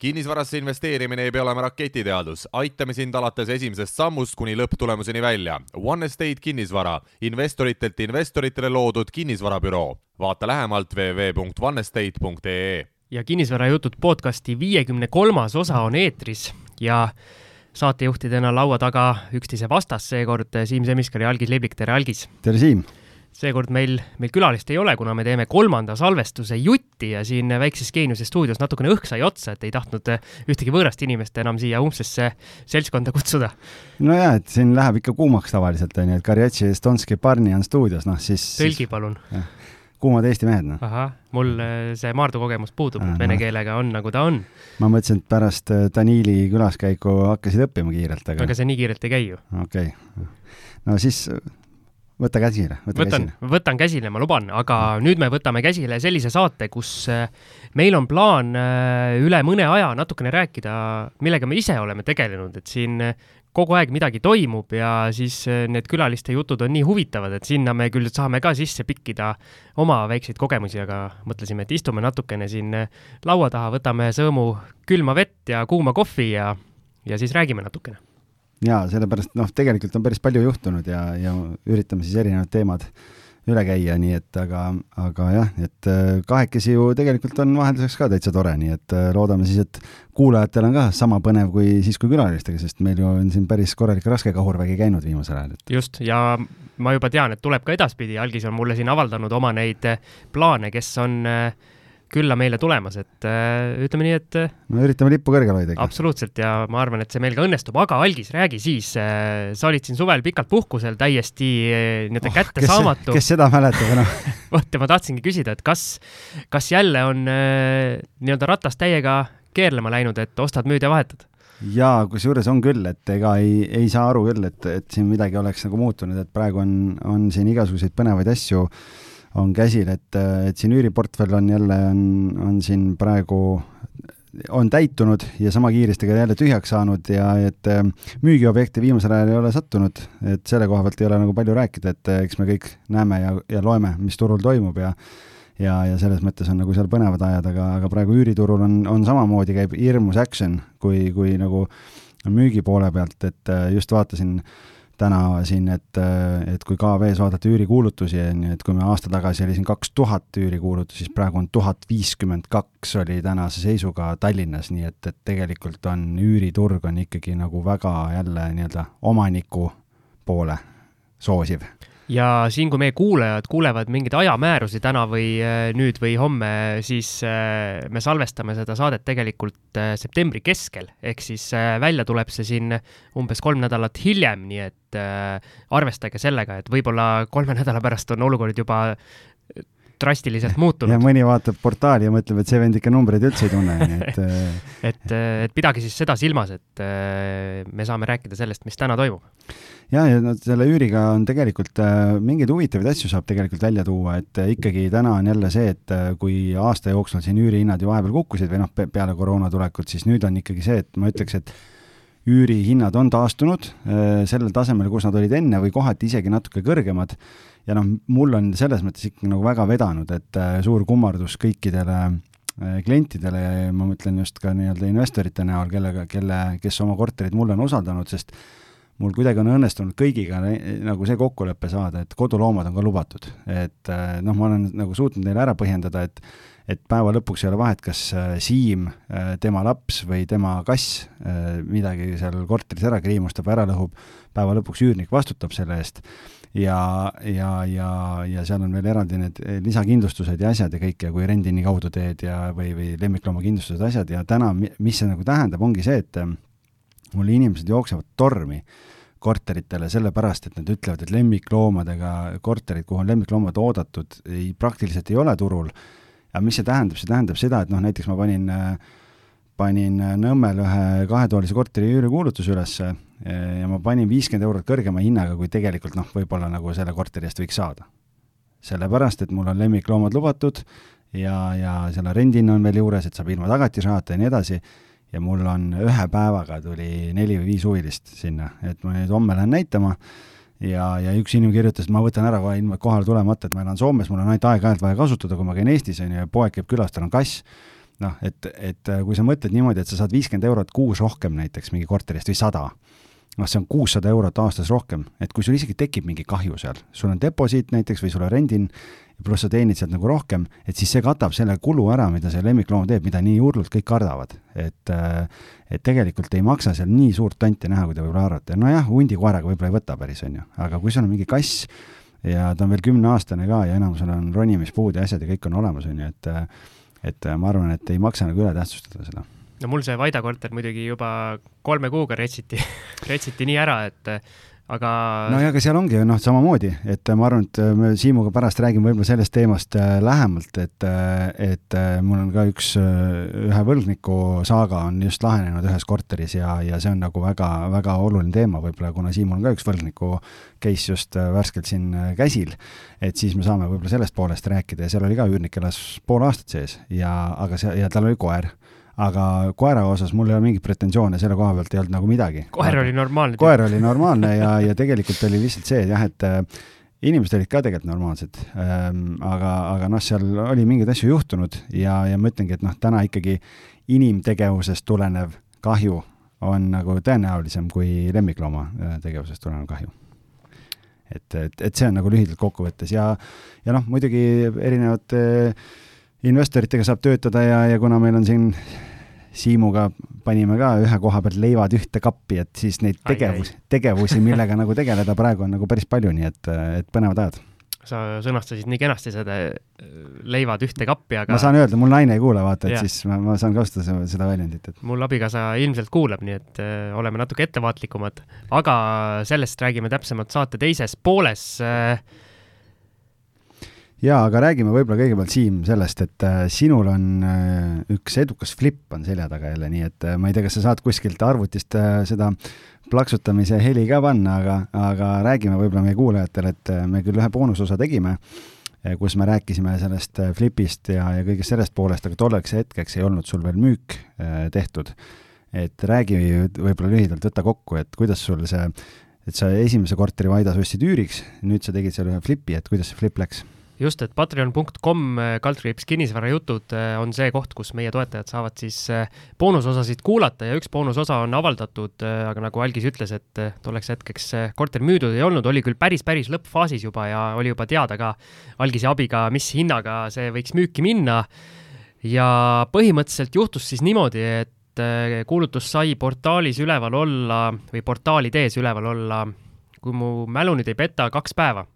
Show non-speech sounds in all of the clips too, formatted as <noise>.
kinnisvarasse investeerimine ei pea olema raketiteadus, aitame sind alates esimesest sammust kuni lõpptulemuseni välja. One Estate kinnisvara, investoritelt investoritele loodud kinnisvarabüroo. vaata lähemalt www.onestate.ee. ja Kinnisvarajutud podcasti viiekümne kolmas osa on eetris ja saatejuhtidena laua taga üksteise vastas seekord Siim Semiskar ja Algis Liblik, tere Algis! tere Siim! Seekord meil, meil külalist ei ole, kuna me teeme kolmanda salvestuse jutti ja siin väikses Geeniuse stuudios natukene õhk sai otsa, et ei tahtnud ühtegi võõrast inimest enam siia umbsesse seltskonda kutsuda. no jaa, et siin läheb ikka kuumaks tavaliselt, on ju, et Karjatši Estonski Barni on stuudios, noh siis tõlgi palun. kuumad Eesti mehed, noh. ahah, mul äh, see Maardu kogemus puudub, vene keelega on nagu ta on. ma mõtlesin, et pärast äh, Danili külaskäiku hakkasid õppima kiirelt, aga aga see nii kiirelt ei käi ju. okei okay.. no siis võta käsile, võta võtan, võtan käsile, ma luban, aga nüüd me võtame käsile sellise saate, kus äh, meil on plaan äh, üle mõne aja natukene rääkida, millega me ise oleme tegelenud, et siin äh, kogu aeg midagi toimub ja siis need külaliste jutud on nii huvitavad, et sinna me küll saame ka sisse pikkida oma väikseid kogemusi, aga mõtlesime, et istume natukene siin laua taha, võtame sõõmu külma vett ja kuuma kohvi ja, ja siis räägime natukene jaa, sellepärast noh, tegelikult on päris palju juhtunud ja, ja üritame siis erinevad teemad üle käia, nii et aga, aga jah, et äh, kahekesi ju tegelikult on vahelduseks ka täitsa tore, nii et äh, loodame siis, et kuulajatel on ka sama põnev kui siis, kui külalistega, sest meil ju on siin päris korralik raske kahurvägi käinud viimasel ajal, et just, ja ma juba tean, et tuleb ka edaspidi, Algis on mulle siin avaldanud oma neid plaane, kes on äh, külla meile tulemas, et äh, ütleme nii, et äh, no üritame lippu kõrgel hoida ikka. absoluutselt ja ma arvan, et see meil ka õnnestub, aga Algis, räägi siis äh,, sa olid siin suvel pikalt puhkusel, täiesti nii-öelda oh, kättesaamatu. kes seda mäletab enam <laughs> vot ja ma tahtsingi küsida, et kas, kas jälle on nii-öelda ratas täiega keerlema läinud, et ostad, müüd ja vahetad? jaa, kusjuures on küll, et ega ei, ei saa aru küll, et, et siin midagi oleks nagu muutunud, et praegu on, on siin igasuguseid põnevaid asju äh, on käsil, et, et siin üüriportfell on jälle, on, on siin praegu, on täitunud ja sama kiiresti ka jälle tühjaks saanud ja et äh, müügiobjekte viimasel ajal ei ole sattunud, et selle koha pealt ei ole nagu palju rääkida, et äh, eks me kõik näeme ja, ja loeme, mis turul toimub ja ja, ja selles mõttes on nagu seal põnevad ajad, aga, aga praegu üüriturul on, on samamoodi, käib hirmus action, kui, kui nagu müügi poole pealt, et äh, just vaatasin äh, täna siin, et, et kui KV-s vaadata üürikuulutusi, on ju, et kui me aasta tagasi oli siin kaks tuhat üürikuulutust, siis praegu on tuhat viiskümmend kaks oli tänase seisuga Tallinnas, nii et, et tegelikult on üüriturg on ikkagi nagu väga jälle nii-öelda omaniku poole soosiv ja siin, kui meie kuulajad kuulevad mingeid ajamäärusi täna või äh, nüüd või homme, siis äh, me salvestame seda saadet tegelikult äh, septembri keskel, ehk siis välja tuleb see siin umbes kolm nädalat hiljem, nii et arvestage sellega, et võib-olla kolme <laughs> nädala pärast on olukord juba drastiliselt <laughs> muutunud. ja mõni vaatab portaali ja mõtleb, et see vend ikka numbreid üldse ei tunne, nii et <laughs> et, et pidage siis seda silmas, et me saame rääkida sellest, mis täna toimub ja, ja no selle üüriga on tegelikult äh, mingeid huvitavaid asju saab tegelikult välja tuua, et äh, ikkagi täna on jälle see, et äh, kui aasta jooksul siin üürihinnad ju vahepeal kukkusid või noh, peale koroona tulekut, siis nüüd on ikkagi see, et ma ütleks, et üürihinnad on taastunud äh, sellel tasemel, kus nad olid enne või kohati isegi natuke kõrgemad. Ja noh, mul on selles mõttes ikkagi nagu väga vedanud, et äh, suur kummardus kõikidele äh, klientidele ja ma mõtlen just ka nii-öelda investorite näol, kellega, kelle, kes oma korterid mulle on usaldanud, sest mul kuidagi on õnnestunud kõigiga nagu see kokkulepe saada, et koduloomad on ka lubatud. et äh, noh, ma olen nagu suutnud neile ära põhjendada, et et päeva lõpuks ei ole vahet, kas Siim, tema laps või tema kass midagi seal korteris ära kriimustab, ära lõhub, päeva lõpuks üürnik vastutab selle eest ja, ja, ja, ja seal on veel eraldi need lisakindlustused ja asjad ja kõik ja kui rendini kaudu teed ja, või, või lemmikloomakindlustused, asjad. Ja täna, mis see nagu tähendab, ongi see, et mul inimesed jooksevad tormi korteritele sellepärast, et nad ütlevad, et lemmikloomadega korterid, kuhu on lemmikloomad oodatud, ei, praktiliselt ei ole turul. aga mis see tähendab, see tähendab seda, et noh, näiteks ma panin, panin Nõmmel ühe kahetoalise korteri üürikuulutuse ülesse ja ma panin viiskümmend eurot kõrgema hinnaga, kui tegelikult noh, võib-olla nagu selle korteri eest võiks saada. sellepärast, et mul on lemmikloomad lubatud ja, ja selle rendihinna on veel juures, et saab ilma tagatisrahata ja nii edasi. Ja mul on ühe päevaga tuli neli või viis huvilist sinna, et ma nüüd homme lähen näitama. Ja, ja üks inimene kirjutas, et ma võtan ära kohe ilma kohale tulemata, et ma elan Soomes, mul on ainult aeg-ajalt vaja kasutada, kui ma käin Eestis, on ju, ja poeg käib külas, tal on kass, noh, et, et äh, kui sa mõtled niimoodi, et sa saad viiskümmend eurot kuus rohkem näiteks mingi korterist või sada, noh, see on kuussada eurot aastas rohkem, et kui sul isegi tekib mingi kahju seal, sul on deposiit näiteks või sul on rendin, pluss sa teenid sealt nagu rohkem, et siis see katab selle kulu ära, mida see lemmikloom teeb, mida nii hullult kõik kardavad. et, äh, et tegelikult ei maksa seal nii suurt tonti näha, kui te võib-olla arvate. nojah, hundikoeraga võib-olla ei võta päris, on ju, aga kui sul on mingi kass ja ta on veel kümneaastane ka ja enamusel on ronimispuud ja asjad ja kõik on olemas, on ju, et et ma arvan, et ei maksa nagu üle tähtsustada seda no mul see Vaida korter muidugi juba kolme kuuga retsiti <laughs> retsiti nii ära, et aga. no ja, aga seal ongi noh, samamoodi, et ma arvan, et me Siimuga pärast räägime võib-olla sellest teemast äh, lähemalt, et, äh, et äh, mul on ka üks, ühe võlgniku saaga on just lahenenud ühes korteris ja, ja see on nagu väga, väga oluline teema võib-olla, kuna Siimul on ka üks võlgniku case just värskelt siin käsil, et siis me saame võib-olla sellest poolest rääkida ja seal oli ka üürnik elas pool aastat sees ja, aga see, ja tal oli koer aga koera osas mul ei ole mingeid pretensioone, selle koha pealt ei olnud nagu midagi. koer oli normaalne. koer oli normaalne ja, ja tegelikult oli lihtsalt see, et jah, et äh, inimesed olid ka tegelikult normaalsed ähm,, aga, aga noh, seal oli mingeid asju juhtunud ja, ja ma ütlengi, et noh, täna ikkagi inimtegevusest tulenev kahju on nagu tõenäolisem kui lemmiklooma äh, tegevusest tulenev kahju et, et, et see on nagu lühidalt kokkuvõttes ja, ja noh, muidugi erinevate investoritega saab töötada ja, ja kuna meil on siin Siimuga panime ka ühe koha pealt leivad ühte kappi, et siis neid tegevusi, tegevusi, millega nagu tegeleda praegu on nagu päris palju, nii et, et põnevad ajad. Sa sõnastasid nii kenasti seda leivad ühte kappi, aga ma saan öelda, mul naine ei kuule, vaata, et ja. siis ma, ma saan kasutada seda, seda väljendit, et mul abikaasa ilmselt kuuleb, nii et äh, oleme natuke ettevaatlikumad, aga sellest räägime täpsemalt saate teises pooles äh, jaa, aga räägime võib-olla kõigepealt, Siim, sellest, et äh, sinul on äh, üks edukas flip on selja taga jälle, nii et äh, ma ei tea, kas sa saad kuskilt arvutist seda plaksutamise heli ka panna, aga, aga räägime võib-olla meie kuulajatele, et me küll ühe boonusosa tegime, kus me rääkisime sellest flipist ja, ja kõigest sellest poolest, aga tolleks hetkeks ei olnud sul veel müük tehtud. et räägi võib-olla lühidalt, võta kokku, et kuidas sul see, et sa esimese korteri Vaidas ostsid üüriks, nüüd sa tegid seal ühe flipi, et kuidas see flip läks? Just, et patreon.com äh, kaldkriips kinnisvarajutud äh, on see koht, kus meie toetajad saavad siis äh, boonusosasid kuulata ja üks boonusosa on avaldatud, aga nagu Algis ütles, et tolleks hetkeks korter müüdud ei olnud, oli küll päris, päris lõppfaasis juba ja oli juba teada ka Algise abiga, mis hinnaga see võiks müüki minna. ja põhimõtteliselt juhtus siis niimoodi, et kuulutus sai portaalis üleval olla või portaalides üleval olla, kui mu mälu nüüd ei peta, kaks päeva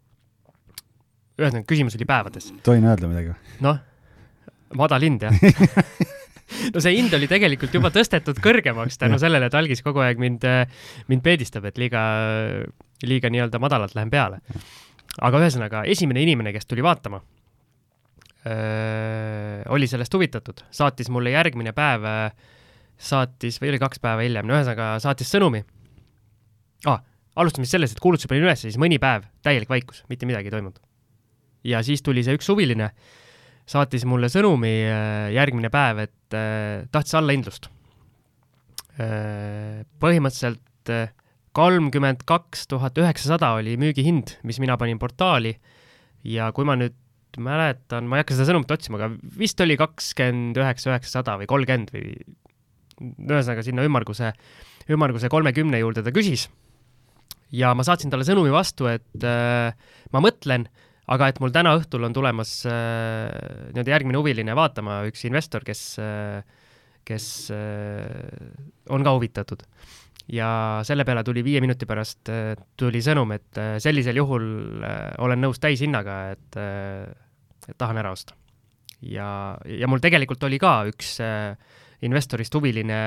ühesõnaga, küsimus oli päevades. tohin öelda midagi või? noh, madal hind, jah <laughs> no see hind oli tegelikult juba tõstetud kõrgemaks tänu sellele, et algis kogu aeg mind, mind peedistab, et liiga, liiga nii-öelda madalalt lähen peale. aga ühesõnaga, esimene inimene, kes tuli vaatama, oli sellest huvitatud, saatis mulle järgmine päev, saatis, või oli kaks päeva hiljem, no ühesõnaga saatis sõnumi ah,. alustame siis sellest, et kuulutuse panin üles, siis mõni päev täielik vaikus, mitte midagi ei toimunud ja siis tuli see üks suviline, saatis mulle sõnumi äh, järgmine päev, et äh, tahtis allahindlust. Äh, põhimõtteliselt kolmkümmend kaks tuhat üheksasada oli müügihind, mis mina panin portaali ja kui ma nüüd mäletan, ma ei hakka seda sõnumit otsima, aga vist oli kakskümmend üheksa, üheksasada või kolmkümmend või ühesõnaga sinna ümmarguse, ümmarguse kolmekümne juurde ta küsis. ja ma saatsin talle sõnumi vastu, et äh, ma mõtlen aga et mul täna õhtul on tulemas äh, nii-öelda järgmine huviline vaatama, üks investor, kes äh,, kes äh, on ka huvitatud. ja selle peale tuli viie minuti pärast äh,, tuli sõnum, et äh, sellisel juhul äh, olen nõus täishinnaga, et äh,, et tahan ära osta. ja, ja mul tegelikult oli ka üks äh, investorist huviline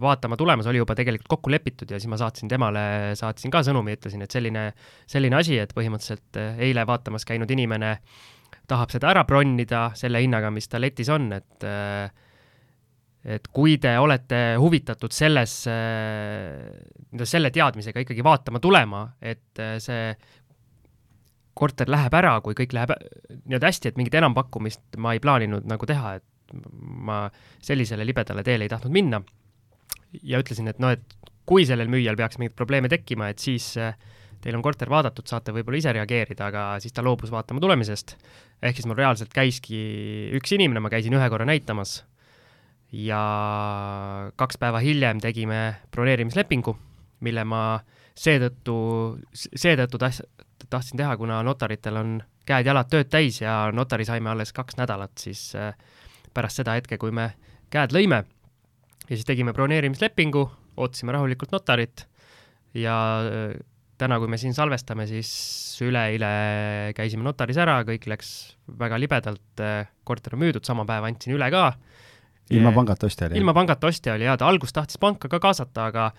vaatama tulemas, oli juba tegelikult kokku lepitud ja siis ma saatsin temale, saatsin ka sõnumi, ütlesin, et selline, selline asi, et põhimõtteliselt eh, eile vaatamas käinud inimene tahab seda ära bronnida selle hinnaga, mis ta letis on, et eh, et kui te olete huvitatud selles, nii-öelda selle teadmisega ikkagi vaatama tulema, et eh, see korter läheb ära, kui kõik läheb nii-öelda hästi, et mingit enampakkumist ma ei plaaninud nagu teha, et ma sellisele libedale teele ei tahtnud minna ja ütlesin, et noh, et kui sellel müüjal peaks mingeid probleeme tekkima, et siis äh, teil on korter vaadatud, saate võib-olla ise reageerida, aga siis ta loobus vaatama tulemisest. ehk siis mul reaalselt käiski üks inimene, ma käisin ühe korra näitamas, ja kaks päeva hiljem tegime broneerimislepingu, mille ma seetõttu, seetõttu tahtsin teha, kuna notaritel on käed-jalad tööd täis ja notari saime alles kaks nädalat siis äh, pärast seda hetke, kui me käed lõime ja siis tegime broneerimislepingu, ootasime rahulikult notarit ja äh, täna, kui me siin salvestame, siis üleeile käisime notaris ära, kõik läks väga libedalt, äh, korter on müüdud, sama päev andsin üle ka. ilma pangata ostja oli? ilma pangata ostja oli jaa, ta alguses tahtis panka ka kaasata, aga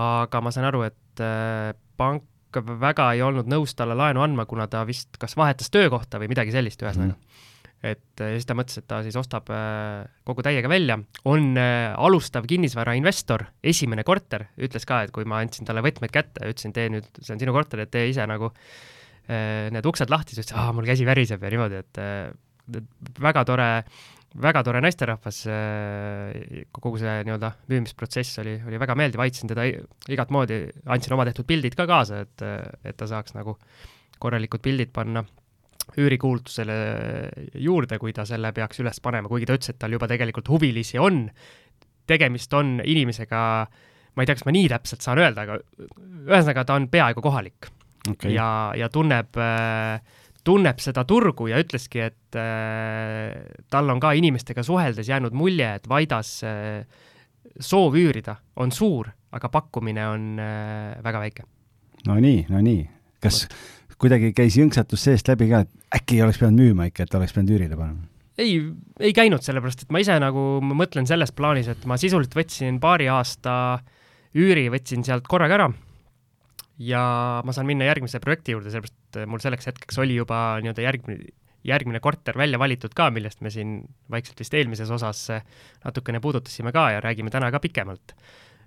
aga ma sain aru, et äh, pank väga ei olnud nõus talle laenu andma, kuna ta vist kas vahetas töökohta või midagi sellist, ühesõnaga mm et siis ta mõtles, et ta siis ostab äh, kogu täiega välja, on äh, alustav kinnisvarainvestor, esimene korter, ütles ka, et kui ma andsin talle võtmed kätte, ütlesin, tee nüüd, see on sinu korter, et tee ise nagu need uksed lahti, siis ütles, aa, mul käsi väriseb ja niimoodi, et väga tore, väga tore naisterahvas, kogu see nii-öelda müümisprotsess oli, oli väga meeldiv, aitasin teda igat moodi, andsin oma tehtud pildid ka kaasa, et, et ta saaks nagu korralikud pildid panna üürikuulutusele juurde, kui ta selle peaks üles panema, kuigi ta ütles, et tal juba tegelikult huvilisi on, tegemist on inimesega, ma ei tea, kas ma nii täpselt saan öelda, aga ühesõnaga, ta on peaaegu kohalik okay. ja, ja tunneb tunneb seda turgu ja ütleski, et äh, tal on ka inimestega suheldes jäänud mulje, et Vaidas äh, soov üürida on suur, aga pakkumine on äh, väga väike. no nii, no nii, kas Võt kuidagi käis jõnksatus seest läbi ka, et äkki oleks pidanud müüma ikka, et oleks pidanud üürile panema? ei, ei käinud, sellepärast et ma ise nagu, ma mõtlen selles plaanis, et ma sisuliselt võtsin paari aasta üüri, võtsin sealt korraga ära ja ma saan minna järgmise projekti juurde, sellepärast mul selleks hetkeks oli juba nii-öelda järgmine, järgmine korter välja valitud ka, millest me siin vaikselt vist eelmises osas natukene puudutasime ka ja räägime täna ka pikemalt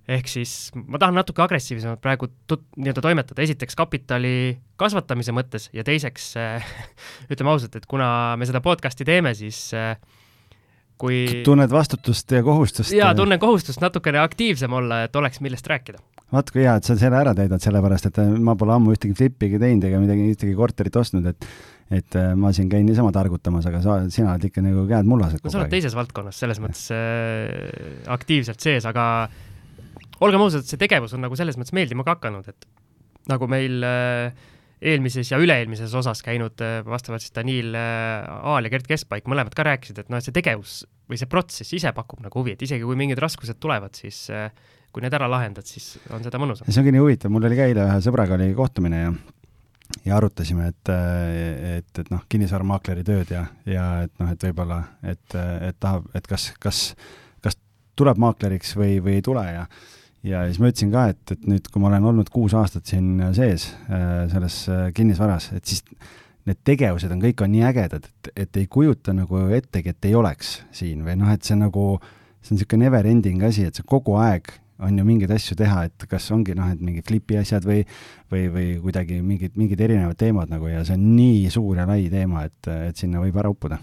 ehk siis ma tahan natuke agressiivsemalt praegu nii-öelda toimetada, esiteks kapitali kasvatamise mõttes ja teiseks äh, <laughs> ütleme ausalt, et kuna me seda podcast'i teeme, siis äh, kui tunned vastutust ja kohustust? jaa, tunnen kohustust natukene aktiivsem olla, et oleks, millest rääkida. vaat kui hea, et sa selle ära täidad, sellepärast et ma pole ammu ühtegi flipigi teinud ega midagi, ühtegi korterit ostnud, et et ma siin käin niisama targutamas, aga sa, sina oled ikka nagu käed mullased. no sa oled teises valdkonnas, selles mõttes äh, aktiivselt sees, aga olgem ausad, see tegevus on nagu selles mõttes meeldima ka hakanud, et nagu meil äh, eelmises ja üle-eelmises osas käinud äh, vastavalt siis Daniil äh, Aal ja Gert Keskpaik mõlemad ka rääkisid, et noh, et see tegevus või see protsess ise pakub nagu huvi, et isegi kui mingid raskused tulevad, siis kui need ära lahendad, siis on seda mõnusam. see ongi nii huvitav, mul oli ka eile ühe sõbraga oli kohtumine ja ja arutasime, et, et, et noh, kinnisvaramaakleri tööd ja, ja et noh, et võib-olla, et, et tahab, et kas, kas, kas tuleb maakleriks või, või ei tule ja ja siis ma ütlesin ka, et, et nüüd, kui ma olen olnud kuus aastat siin sees äh, selles äh, kinnisvaras, et siis need tegevused on, kõik on nii ägedad, et, et ei kujuta nagu ettegi, et ei oleks siin või noh, et see nagu, see on niisugune never ending asi, et sa kogu aeg on ju mingeid asju teha, et kas ongi noh, et mingid flipi asjad või, või, või kuidagi mingid, mingid erinevad teemad nagu ja see on nii suur ja lai teema, et, et sinna võib ära uppuda.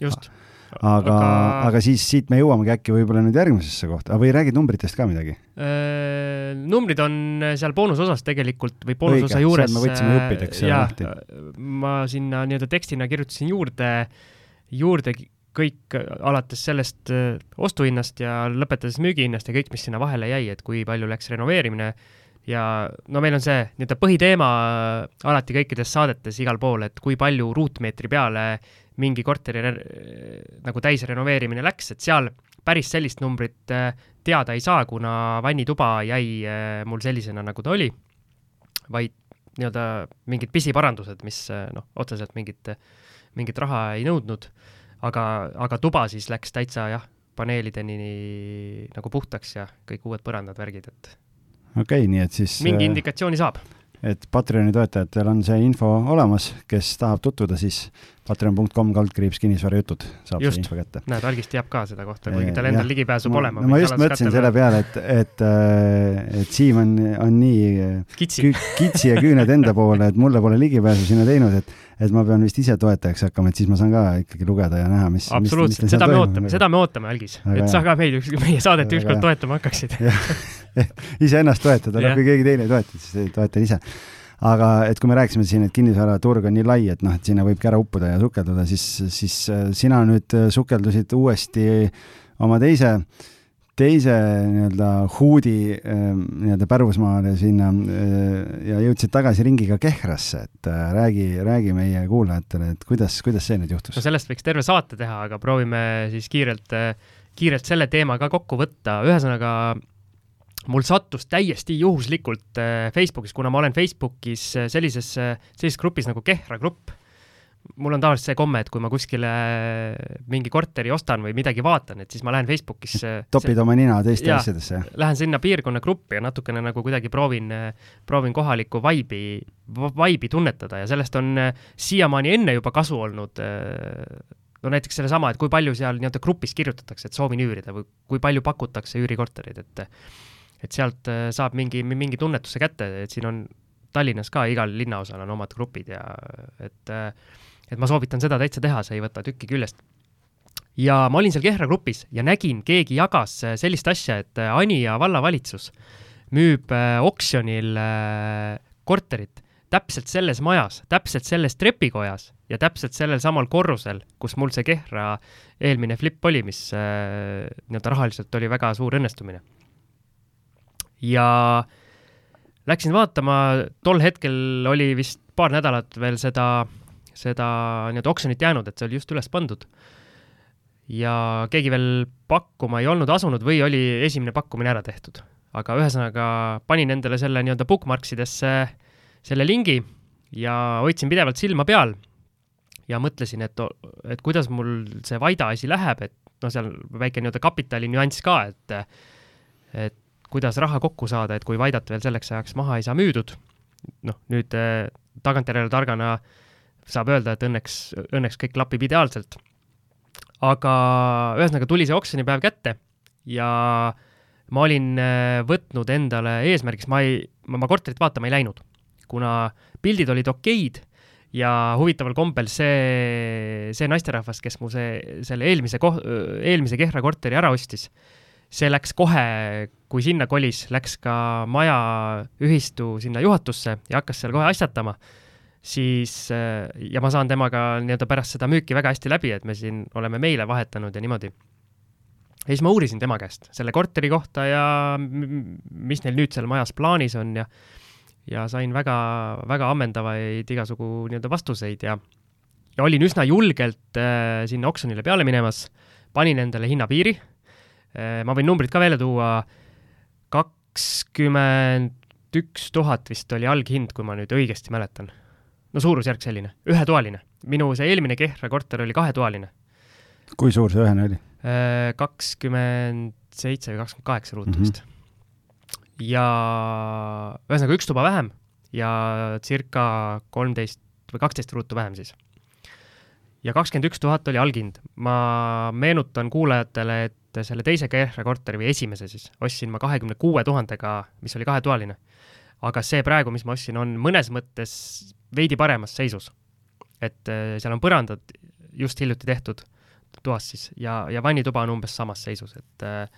just aga, aga, aga siis siit me jõuamegi äkki võib-olla nüüd järgmisesse kohta, või räägid numbritest ka midagi? Äh, numbrid on seal boonusosas tegelikult või boonusosa juures. me võtsime juppideks seal lahti. ma sinna nii-öelda tekstina kirjutasin juurde, juurde kõik alates sellest äh, ostuhinnast ja lõpetades müügihinnast ja kõik, mis sinna vahele jäi, et kui palju läks renoveerimine ja no meil on see nii-öelda põhiteema alati kõikides saadetes igal pool, et kui palju ruutmeetri peale mingi korteri nagu täisrenoveerimine läks, et seal päris sellist numbrit äh, teada ei saa, kuna vannituba jäi äh, mul sellisena, nagu ta oli, vaid nii-öelda mingid pisiparandused, mis äh, noh, otseselt mingit, mingit raha ei nõudnud, aga, aga tuba siis läks täitsa jah, paneelideni nagu puhtaks ja kõik uued põrandad, värgid, et okei okay,, nii et siis mingi indikatsiooni saab et Patreoni toetajatel on see info olemas, kes tahab tutvuda, siis patreon.com kaldkriips kinnisvarajutud saab just. see info kätte. näed, Algis teab ka seda kohta, kuigi tal endal ligipääsu pole. no ma just mõtlesin selle peale, et, et, äh, et Siim on, on nii kitsi. kitsi ja küüned enda poole, et mulle pole ligipääsu sinna teinud, et et ma pean vist ise toetajaks hakkama, et siis ma saan ka ikkagi lugeda ja näha, mis absoluutselt, seda me ootame, seda me ootame, Algis, et sa ka meid, meie saadet ükskord toetama hakkaksid. <laughs> Iseennast toetada, no kui keegi teine ei toeta, siis toetan ise. Aga et kui me rääkisime siin, et kinnisvaraturg on nii lai, et noh, et sinna võibki ära uppuda ja sukelduda, siis, siis äh, sina nüüd äh, sukeldusid uuesti oma teise, teise nii-öelda huudi ähm, nii-öelda pärusmaale sinna äh, ja jõudsid tagasi ringiga Kehrasse, et äh, räägi, räägi meie kuulajatele, et kuidas, kuidas see nüüd juhtus? no sellest võiks terve saate teha, aga proovime siis kiirelt, kiirelt selle teema ka kokku võtta, ühesõnaga mul sattus täiesti juhuslikult Facebookis, kuna ma olen Facebookis sellises, sellises grupis nagu Kehra grupp mul on tavaliselt see komme, et kui ma kuskile mingi korteri ostan või midagi vaatan, et siis ma lähen Facebookisse. <laughs> topid see, oma nina teiste ja, asjadesse? Lähen sinna piirkonna gruppi ja natukene nagu kuidagi proovin, proovin kohalikku vaibi, vaibi tunnetada ja sellest on siiamaani enne juba kasu olnud. no näiteks sellesama, et kui palju seal nii-öelda grupis kirjutatakse, et soovin üürida või kui palju pakutakse üürikorterid, et et sealt saab mingi, mingi tunnetuse kätte, et siin on Tallinnas ka igal linnaosal on omad grupid ja et äh, et ma soovitan seda täitsa teha, see ei võta tükki küljest. ja ma olin seal Kehra grupis ja nägin, keegi jagas äh, sellist asja, et äh, Anija vallavalitsus müüb äh, oksjonil korterit täpselt selles majas, täpselt selles trepikojas ja täpselt sellel samal korrusel, kus mul see Kehra eelmine flip oli, mis nii-öelda rahaliselt oli väga suur õnnestumine. ja läksin vaatama, tol hetkel oli vist paar nädalat veel seda äh, seda nii-öelda oksjonit jäänud, et see oli just üles pandud. ja keegi veel pakkuma ei olnud asunud või oli esimene pakkumine ära tehtud. aga ühesõnaga panin endale selle nii-öelda bookmark idesse selle lingi ja hoidsin pidevalt silma peal ja mõtlesin, et, et kuidas mul see Vaida asi läheb, et noh, seal väike nii-öelda kapitali nüanss ka, et et kuidas raha kokku saada, et kui Vaidat veel selleks ajaks maha ei saa müüdud, noh, nüüd tagantjärele targana äh, saab öelda, et õnneks, õnneks kõik klapib ideaalselt. aga ühesõnaga tuli see oksjonipäev kätte ja ma olin äh, võtnud endale eesmärgiks, ma ei, ma korterit vaatama ei läinud, kuna pildid olid okeid ja huvitaval kombel see, see naisterahvas, kes mu see, selle eelmise koh-, eelmise Kehra korteri ära ostis, see läks kohe, kui sinna kolis, läks ka maja ühistu sinna juhatusse ja hakkas seal kohe asjatama siis äh, ja ma saan temaga nii-öelda pärast seda müüki väga hästi läbi, et me siin oleme meile vahetanud ja niimoodi. ja siis ma uurisin tema käest selle korteri kohta ja mis neil nüüd seal majas plaanis on ja ja sain väga, väga ammendavaid igasugu nii-öelda vastuseid ja ja olin üsna julgelt äh, sinna oksjonile peale minemas, panin endale hinnapiiri äh,, ma võin numbrid ka välja tuua, kakskümmend üks tuhat vist oli alghind, kui ma nüüd õigesti mäletan no suurusjärk selline, ühetoaline. minu see eelmine Kehra korter oli kahetoaline. kui suur see ühene oli? Äh, kakskümmend seitse või kakskümmend kaheksa ruutu vist mm. -hmm. ja ühesõnaga üks tuba vähem ja circa kolmteist või kaksteist ruutu vähem siis. ja kakskümmend üks tuhat oli alghind. ma meenutan kuulajatele, et selle teise Kehra korteri või esimese siis ostsin ma kahekümne kuue tuhandega, mis oli kahetoaline aga see praegu, mis ma ostsin, on mõnes mõttes veidi paremas seisus. et äh, seal on põrandad just hiljuti tehtud toas siis ja, ja vannituba on umbes samas seisus, et äh,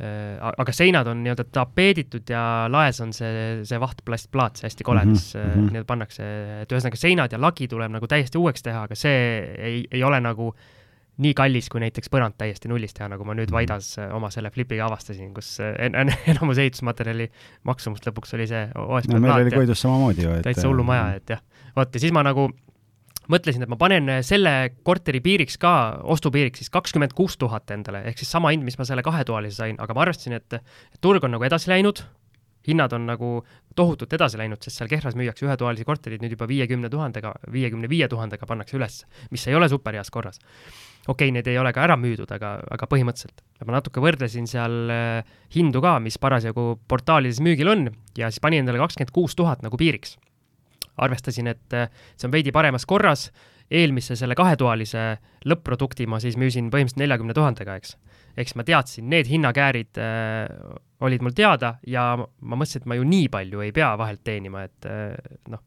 äh aga seinad on nii-öelda tapeeditud ja laes on see, see vahtplastplaat, see hästi kole mm, -hmm. mis mm -hmm. nii-öelda pannakse, et ühesõnaga seinad ja lagi tuleb nagu täiesti uueks teha, aga see ei, ei ole nagu äh, nii kallis kui näiteks põrand täiesti nullist teha, nagu ma nüüd mhm. Vaidas äh, oma selle flipiga avastasin, kus äh, en-, en, <laughs> enamus ehitusmaterjali maksumust lõpuks oli see OSB no, meil oli Koidus samamoodi ju, et täitsa hullumaja, äh, et jah. vot, ja siis ma nagu mõtlesin, et ma panen selle korteri piiriks ka, ostupiiriks siis kakskümmend kuus tuhat endale, ehk siis sama hind, mis ma selle kahetoalise sain, aga ma arvestasin, et turg on nagu edasi läinud, hinnad on nagu tohutult edasi läinud, sest seal Kehras müüakse ühetoalisi korterid nüüd juba viiekümne tuhandega, viiekümne viie tuhandega pannakse üles, mis ei ole superheas korras okei okay,, need ei ole ka ära müüdud, aga, aga põhimõtteliselt. ma natuke võrdlesin seal äh, hindu ka, mis parasjagu portaalides müügil on ja siis panin endale kakskümmend kuus tuhat nagu piiriks. arvestasin, et äh, see on veidi paremas korras, eelmise selle kahetoalise lõpp-produkti ma siis müüsin põhimõtteliselt neljakümne tuhandega, eks. siis ma teadsin, need hinnakäärid äh, olid mul teada ja ma mõtlesin, et ma ju nii palju ei pea vahelt teenima, et äh, noh,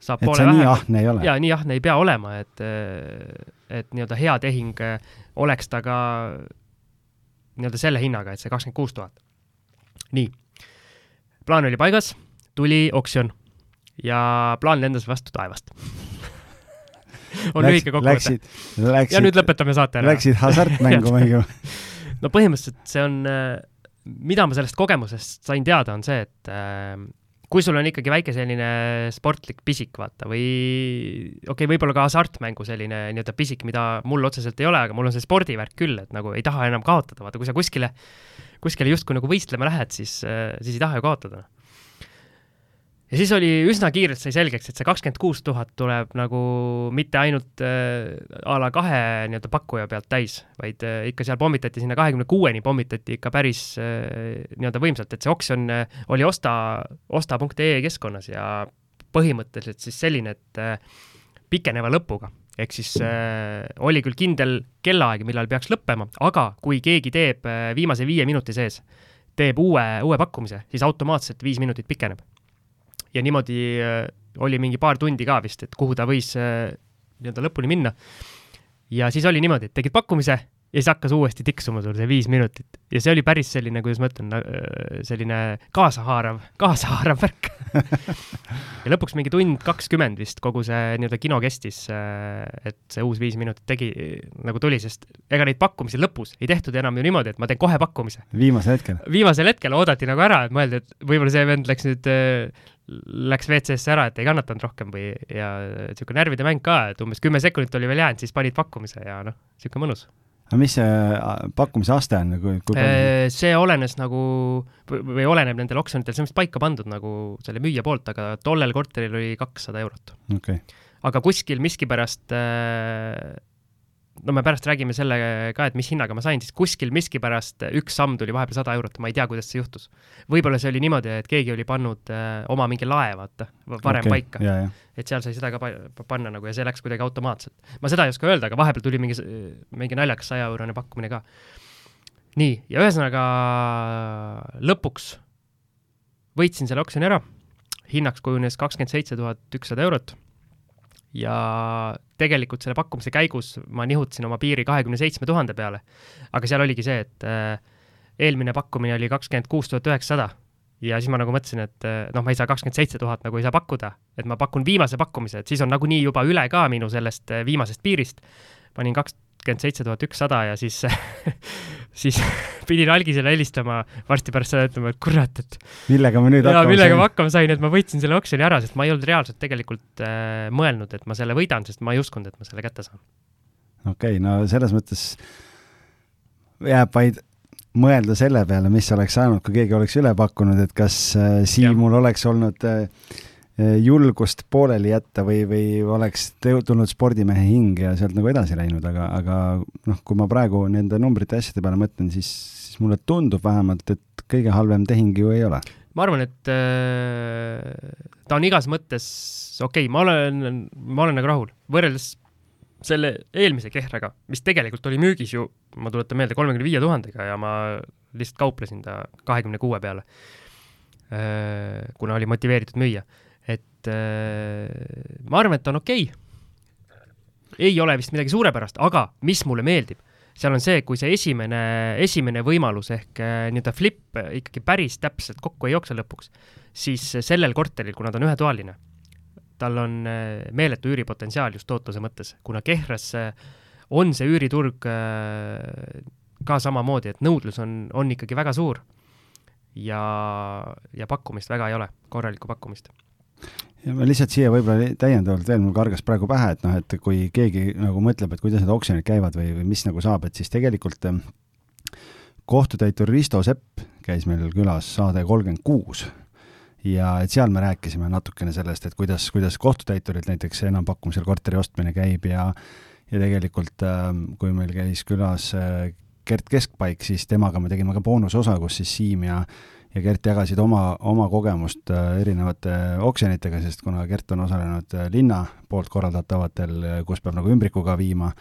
saab et poole vähem. nii ahne ei ole? jaa, nii ahne ei pea olema, et, et nii-öelda hea tehing oleks ta ka nii-öelda selle hinnaga, et see kakskümmend kuus tuhat. nii, plaan oli paigas, tuli oksjon ja plaan lendas vastu taevast on lühike kokkuvõte. ja nüüd lõpetame saate ära. Läksid hasartmängu <laughs> mängima no põhimõtteliselt see on, mida ma sellest kogemusest sain teada, on see, et äh, kui sul on ikkagi väike selline sportlik pisik, vaata, või okei okay,, võib-olla ka hasartmängu selline nii-öelda pisik, mida mul otseselt ei ole, aga mul on see spordivärk küll, et nagu ei taha enam kaotada, vaata, kui sa kuskile, kuskile justkui nagu võistlema lähed, siis, siis ei taha ju kaotada ja siis oli üsna kiirelt sai selgeks, et see kakskümmend kuus tuhat tuleb nagu mitte ainult äh, a la kahe nii-öelda pakkuja pealt täis, vaid äh, ikka seal pommitati sinna kahekümne kuueni, pommitati ikka päris äh, nii-öelda võimsalt, et see oksjon äh, oli osta, osta.ee keskkonnas ja põhimõtteliselt siis selline, et äh, pikeneva lõpuga. ehk siis äh, oli küll kindel kellaaeg, millal peaks lõppema, aga kui keegi teeb äh, viimase viie minuti sees, teeb uue, uue pakkumise, siis automaatselt viis minutit pikeneb ja niimoodi äh, oli mingi paar tundi ka vist, et kuhu ta võis äh, nii-öelda lõpuni minna. ja siis oli niimoodi, et tegid pakkumise ja siis hakkas uuesti tiksuma sul see viis minutit ja see oli päris selline, kuidas ma ütlen, äh, selline kaasahaarav, <laughs> kaasahaarav värk ja lõpuks mingi tund kakskümmend vist kogu see nii-öelda kino kestis, et see uus viis minutit tegi, nagu tuli, sest ega neid pakkumisi lõpus ei tehtud enam ju niimoodi, et ma teen kohe pakkumise. viimasel hetkel? viimasel hetkel oodati nagu ära, et mõeldi, et võib-olla see vend läks nüüd läks WC-sse ära, et ei kannatanud rohkem või, ja niisugune närvide mäng ka, et umbes kümme sekundit oli veel jäänud, siis panid pakkumise ja noh, niisugune mõnus. Aga mis see pakkumise aste on, kui, kui palju? Äh, see olenes nagu, või oleneb nendel oksjonitel, see on vist paika pandud nagu selle müüja poolt, aga tollel korteril oli kakssada eurot okay.. aga kuskil miskipärast äh, no me pärast räägime selle ka, et mis hinnaga ma sain, siis kuskil miskipärast üks samm tuli vahepeal sada eurot, ma ei tea, kuidas see juhtus. võib-olla see oli niimoodi, et keegi oli pannud äh, oma mingi lae, vaata, varem okay, paika. et seal sai seda ka pa panna nagu ja see läks kuidagi automaatselt. ma seda ei oska öelda, aga vahepeal tuli mingi, mingi naljakas saja-eurone pakkumine ka. nii, ja ühesõnaga lõpuks võitsin selle oksjoni ära, hinnaks kujunes kakskümmend seitse tuhat ükssada eurot ja tegelikult selle pakkumise käigus ma nihutasin oma piiri kahekümne seitsme tuhande peale. aga seal oligi see, et äh, eelmine pakkumine oli kakskümmend kuus tuhat üheksasada ja siis ma nagu mõtlesin, et äh, noh, ma ei saa kakskümmend seitse tuhat nagu ei saa pakkuda, et ma pakun viimase pakkumise, et siis on nagunii juba üle ka minu sellest äh, viimasest piirist. panin kaks, kakskümmend seitse tuhat ükssada ja siis <laughs> siis <laughs> pidin algisele helistama varsti pärast seda ütlema, et kurat, et millega ma nüüd hakkama sain? millega ma hakkama sain, et ma võitsin selle oksjoni ära, sest ma ei olnud reaalselt tegelikult äh, mõelnud, et ma selle võidan, sest ma ei uskunud, et ma selle kätte saan. okei okay,, no selles mõttes jääb vaid mõelda selle peale, mis oleks saanud, kui keegi oleks üle pakkunud, et kas äh, Siimul ja. oleks olnud äh, julgust pooleli jätta või, või oleks tulnud spordimehe hing ja sealt nagu edasi läinud, aga, aga noh, kui ma praegu nende numbrite asjade peale mõtlen, siis, siis mulle tundub vähemalt, et kõige halvem tehing ju ei ole. ma arvan, et äh, ta on igas mõttes okei okay,, ma olen, ma olen nagu rahul, võrreldes selle eelmise Kehraga, mis tegelikult oli müügis ju, ma tuletan meelde, kolmekümne viie tuhandega ja ma lihtsalt kauplesin ta kahekümne kuue peale, äh, kuna oli motiveeritud müüa et äh, ma arvan, et on okei. Okay.. ei ole vist midagi suurepärast, aga mis mulle meeldib, seal on see, kui see esimene, esimene võimalus ehk äh, nii-öelda flip ikkagi päris täpselt kokku ei jookse lõpuks, siis sellel korteril, kuna ta on ühetoaline, tal on äh, meeletu üüripotentsiaal just tootluse mõttes, kuna Kehras on see üüriturg äh, ka samamoodi, et nõudlus on, on ikkagi väga suur ja, ja pakkumist väga ei ole, korralikku pakkumist ja ma lihtsalt siia võib-olla täiendavalt veel, mul kargas praegu pähe, et noh, et kui keegi nagu mõtleb, et kuidas need oksjonid käivad või, või mis nagu saab, et siis tegelikult ähm, kohtutäitur Risto Sepp käis meil külas saade kolmkümmend kuus. Ja et seal me rääkisime natukene sellest, et kuidas, kuidas kohtutäiturilt näiteks enampakkumisel korteri ostmine käib ja ja tegelikult ähm, kui meil käis külas äh, Gert Keskpaik, siis temaga me tegime ka boonusosa, kus siis Siim ja ja Gert jagasid oma, oma kogemust äh, erinevate oksjonitega, sest kuna Gert on osalenud äh, linna poolt korraldatavatel, kus peab nagu ümbrikuga viima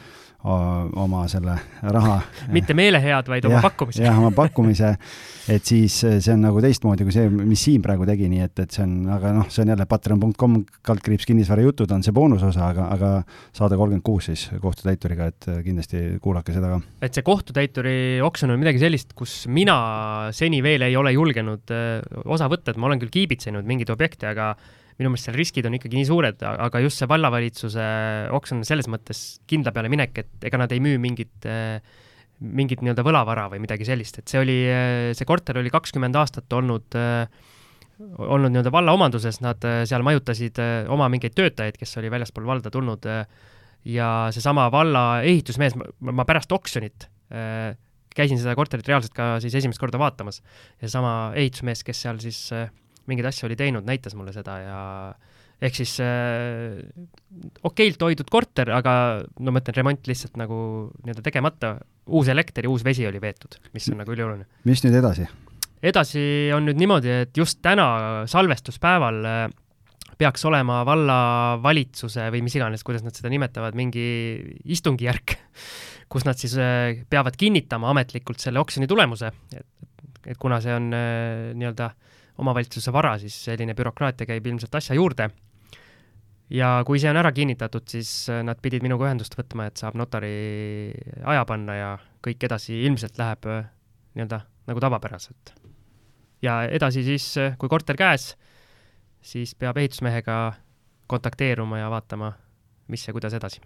oma selle raha <laughs> mitte meelehead, vaid oma pakkumise. jah, oma pakkumise, et siis see on nagu teistmoodi kui see, mis Siim praegu tegi, nii et, et see on, aga noh, see on jälle patreon.com kaldkriips kinnisvarajutud on see boonusosa, aga, aga saade kolmkümmend kuus siis kohtutäituriga, et kindlasti kuulake seda ka. et see kohtutäituri oksjon on midagi sellist, kus mina seni veel ei ole julgenud äh, osa võtta, et ma olen küll kiibitsenud mingeid objekte, aga minu meelest seal riskid on ikkagi nii suured, aga just see vallavalitsuse oksjon on selles mõttes kindla peale minek, et ega nad ei müü mingit, mingit nii-öelda võlavara või midagi sellist, et see oli, see korter oli kakskümmend aastat olnud olnud nii-öelda valla omanduses, nad seal majutasid oma mingeid töötajaid, kes oli väljaspool valda tulnud ja seesama valla ehitusmees, ma pärast oksjonit käisin seda korterit reaalselt ka siis esimest korda vaatamas ja seesama ehitusmees, kes seal siis mingeid asju oli teinud, näitas mulle seda ja ehk siis äh, okeilt hoidud korter, aga no ma ütlen, remont lihtsalt nagu nii-öelda tegemata, uus elekter ja uus vesi oli veetud, mis on nagu ülioluline. mis nüüd edasi? edasi on nüüd niimoodi, et just täna, salvestuspäeval äh, peaks olema vallavalitsuse või mis iganes, kuidas nad seda nimetavad, mingi istungijärk, <laughs> kus nad siis äh, peavad kinnitama ametlikult selle oksjoni tulemuse, et, et kuna see on äh, nii-öelda omavalitsuse vara, siis selline bürokraatia käib ilmselt asja juurde ja kui see on ära kinnitatud, siis äh, nad pidid minuga ühendust võtma, et saab notari aja panna ja kõik edasi ilmselt läheb äh, nii-öelda nagu tavapäraselt. ja edasi siis, äh, kui korter käes, siis peab ehitusmehega kontakteeruma ja vaatama, mis ja kuidas edasi.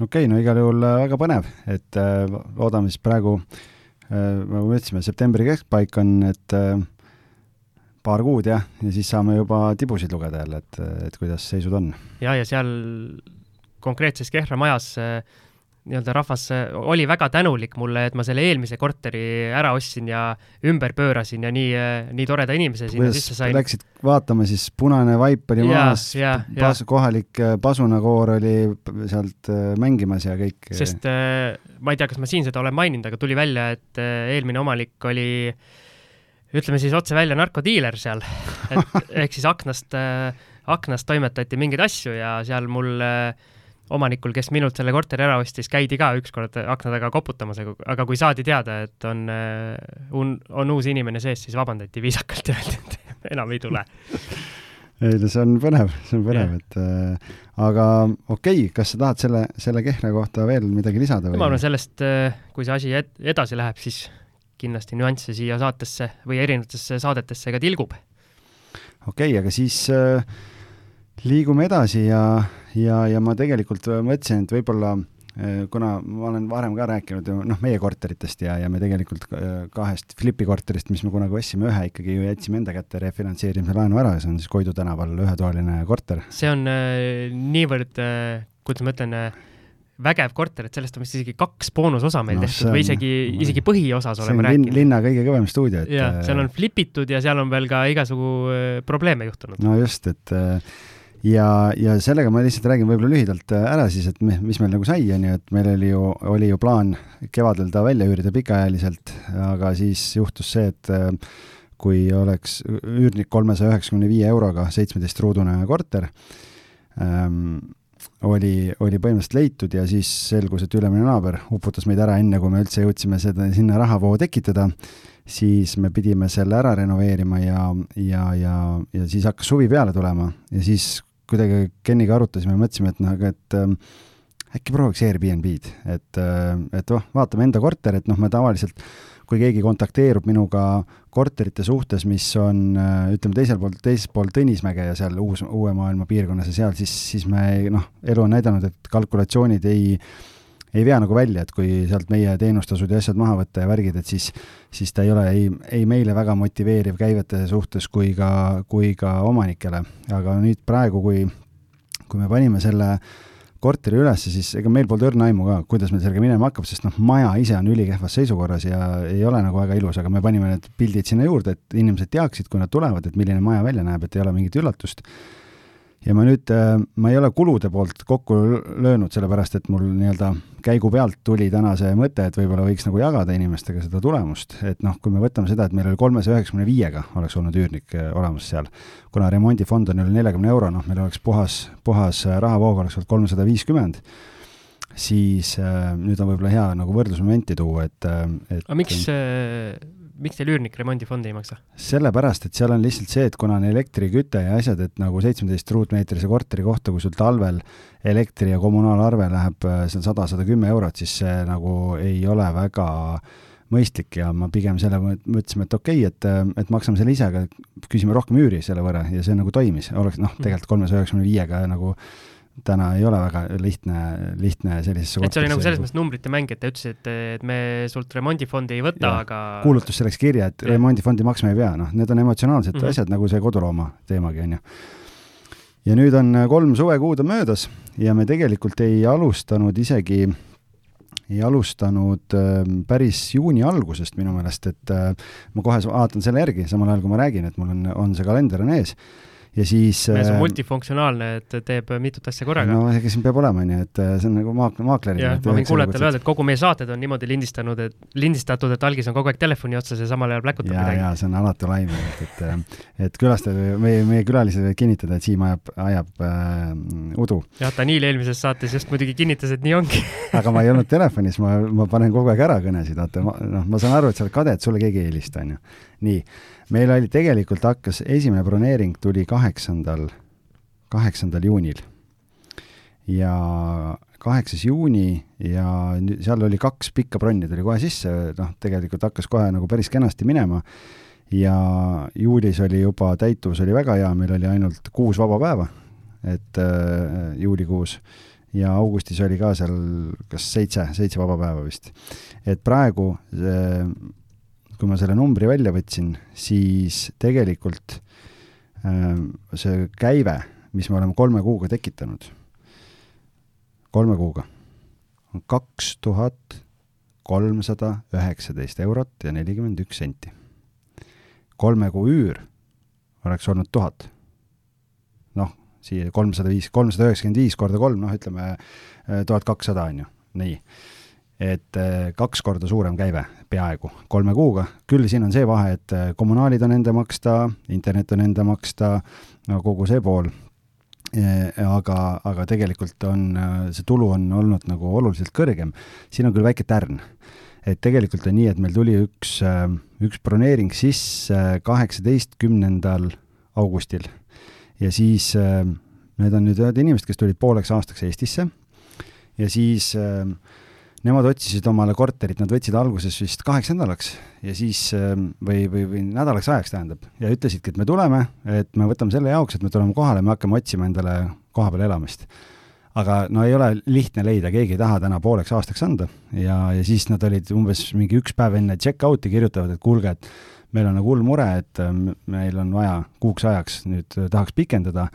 okei okay,, no igal juhul väga põnev, et äh, loodame siis praegu äh,, nagu me ütlesime, septembri keskpaik on, et äh, paar kuud jah, ja siis saame juba tibusid lugeda jälle, et, et kuidas seisud on. ja, ja seal konkreetses Kehra majas nii-öelda rahvas oli väga tänulik mulle, et ma selle eelmise korteri ära ostsin ja ümber pöörasin ja nii, nii toreda inimese sinna sisse sain. Läksid vaatama, siis punane vaip oli maas, pas, kohalik äh, pasunakoor oli sealt äh, mängimas ja kõik. sest äh, ma ei tea, kas ma siin seda olen maininud, aga tuli välja, et eelmine omanik oli äh, ütleme siis otse välja narkodiiler seal, et <laughs> ehk siis aknast äh,, aknast toimetati mingeid asju ja seal mul äh, omanikul, kes minult selle korteri ära ostis, käidi ka ükskord akna taga koputamas, aga kui saadi teada, et on äh,, on, on uus inimene sees, siis vabandati viisakalt ja öeldi, et enam ei tule. Ei no see on põnev, see on põnev, et äh, aga okei okay,, kas sa tahad selle, selle Kehra kohta veel midagi lisada või? ma arvan, sellest äh,, kui see asi ed edasi läheb, siis kindlasti nüansse siia saatesse või erinevatesse saadetesse ka tilgub. okei okay,, aga siis äh, liigume edasi ja, ja, ja ma tegelikult äh, mõtlesin, et võib-olla äh, kuna ma olen varem ka rääkinud ju noh, meie korteritest ja, ja me tegelikult äh, kahest Flipi korterist, mis me kunagi ostsime, ühe ikkagi ju jätsime enda kätte refinantseerimise laenu ära ja see on siis Koidu tänaval ühetoaline korter. see on äh, niivõrd äh,, kuidas ma ütlen äh,, vägev korter, et sellest on vist isegi kaks boonusosa meil no, tehtud või isegi, isegi põhiosas oleme rääkinud. linna kõige kõvem stuudio, et jaa, seal on flipitud ja seal on veel ka igasugu äh, probleeme juhtunud. no just, et äh, ja, ja sellega ma lihtsalt räägin võib-olla lühidalt äh, ära siis, et mis meil nagu sai, on ju, et meil oli ju, oli ju plaan kevadel ta välja üürida pikaajaliselt, aga siis juhtus see, et kui oleks üürnik kolmesaja üheksakümne viie euroga seitsmeteistruudune korter ähm,, oli, oli põhimõtteliselt leitud ja siis selgus, et ülemine naaber uputas meid ära, enne kui me üldse jõudsime seda, sinna rahavoo tekitada, siis me pidime selle ära renoveerima ja, ja, ja, ja siis hakkas suvi peale tulema. Ja siis kuidagi Keniga arutasime ja mõtlesime, et noh, aga et äh, äkki prooviks Airbnb-d, et äh,, et oh, vaatame enda korterit, noh, me tavaliselt kui keegi kontakteerub minuga korterite suhtes, mis on äh, ütleme, teisel pool, teisel pool Tõnismäge ja seal uus, uue maailma piirkonnas ja seal, siis, siis me noh, elu on näidanud, et kalkulatsioonid ei ei vea nagu välja, et kui sealt meie teenustasud ja asjad maha võtta ja värgid, et siis, siis ta ei ole ei, ei meile väga motiveeriv käivete suhtes kui ka, kui ka omanikele. aga nüüd praegu, kui, kui me panime selle äh, korteri ülesse, siis ega meil polnud õrna aimu ka, kuidas meil sellega minema hakkab, sest noh, maja ise on ülikehvas seisukorras ja ei ole nagu väga ilus, aga me panime need pildid sinna juurde, et inimesed teaksid, kui nad tulevad, et milline maja välja näeb, et ei ole mingit üllatust ja ma nüüd, äh, ma ei ole kulude poolt kokku löönud, sellepärast et mul nii-öelda käigu pealt tuli täna see mõte, et võib-olla võiks nagu jagada inimestega seda tulemust, et noh, kui me võtame seda, et meil oli kolmesaja üheksakümne viiega oleks olnud üürnik äh, olemas seal, kuna remondifond on üle neljakümne euro, noh, meil oleks puhas, puhas äh, rahavoog oleks olnud kolmsada viiskümmend, siis äh, nüüd on võib-olla hea nagu võrdlusmomenti tuua, et, et aga miks äh miks teil üürnik remondifondi ei maksa? sellepärast, et seal on lihtsalt see, et kuna on elektriküte ja asjad, et nagu seitsmeteist ruutmeetrise korteri kohta, kui sul talvel elektri- ja kommunaalarve läheb äh, seal sada, sada kümme eurot, siis see nagu ei ole väga mõistlik ja ma pigem selle mõtlesime, et okei okay,, et, äh, et maksame selle ise, aga küsime rohkem üüri selle võrra ja see nagu toimis, oleks noh, mm. tegelikult kolmesaja üheksakümne viiega nagu täna ei ole väga lihtne, lihtne sellisesse et see oli nagu selles mõttes numbrite mäng, et te ütlesite, et me sult remondifondi ei võta, aga kuulutus läks kirja, et ja. remondifondi maksma ei pea, noh, need on emotsionaalsed mm -hmm. asjad, nagu see kodulooma teemagi, on ju. ja nüüd on kolm suvekuud on möödas ja me tegelikult ei alustanud isegi ei alustanud äh, päris juuni algusest minu meelest, et äh, ma kohe vaatan selle järgi, samal ajal kui ma räägin, et mul on, on see kalender on ees ja siis mees on äh, multifunktsionaalne, et teeb mitut asja korraga. no ega siin peab olema, nii et äh, see on nagu maak-, maakleri. jah, ma võin kuulajatele öelda, et kogu meie saated on niimoodi lindistanud, et, lindistatud, et algis on kogu aeg telefoni otsas ja samal ajal pläkutab ja, midagi. jaa, see on alatu laim, et, et, äh, et külastajad, meie, meie külalised võivad kinnitada, et Siim ajab, ajab äh, udu. jah, Daniil eelmises saates just muidugi kinnitas, et nii ongi <laughs> aga ma ei olnud telefonis, ma, ma panen kogu aeg ära kõnesid, vaata, noh, ma saan aru, et sa oled kade, et sulle keegi ei helista, on ju. Nii, meil oli tegelikult hakkas, esimene broneering tuli kaheksandal kaheksandal juunil. ja kaheksas juuni ja seal oli kaks pikka bronni tuli kohe sisse, noh, tegelikult hakkas kohe nagu päris kenasti minema ja juulis oli juba, täituvus oli väga hea, meil oli ainult kuus vaba päeva, et äh, juulikuus, ja augustis oli ka seal kas seitse, seitse vaba päeva vist. et praegu see, kui ma selle numbri välja võtsin, siis tegelikult äh, see käive mis me oleme kolme kuuga tekitanud, kolme kuuga, on kaks tuhat kolmsada üheksateist eurot ja nelikümmend üks senti. kolme kuu üür oleks olnud tuhat. noh, siia kolmsada viis, kolmsada üheksakümmend viis korda kolm, noh, ütleme eh, tuhat kakssada on ju, nii. Et eh, kaks korda suurem käive peaaegu kolme kuuga, küll siin on see vahe, et eh, kommunaalid on enda maksta, internet on enda maksta, no kogu see pool aga, aga tegelikult on, see tulu on olnud nagu oluliselt kõrgem. siin on küll väike tärn. et tegelikult on nii, et meil tuli üks, üks broneering sisse kaheksateistkümnendal augustil ja siis need on nüüd ühed inimesed, kes tulid pooleks aastaks Eestisse ja siis äh, nemad otsisid omale korterit, nad võtsid alguses vist kaheks nädalaks ja siis ähm, või, või, või nädalaks ajaks tähendab, ja ütlesidki, et me tuleme, et me võtame selle jaoks, et me tuleme kohale, me hakkame otsima endale kohapeal elamist. aga no ei ole lihtne leida, keegi ei taha täna pooleks aastaks anda ja, ja siis nad olid umbes mingi üks päev enne check-out'i kirjutavad, et kuulge, et meil on nagu hull mure, et ähm, meil on vaja kuuks ajaks nüüd tahaks pikendada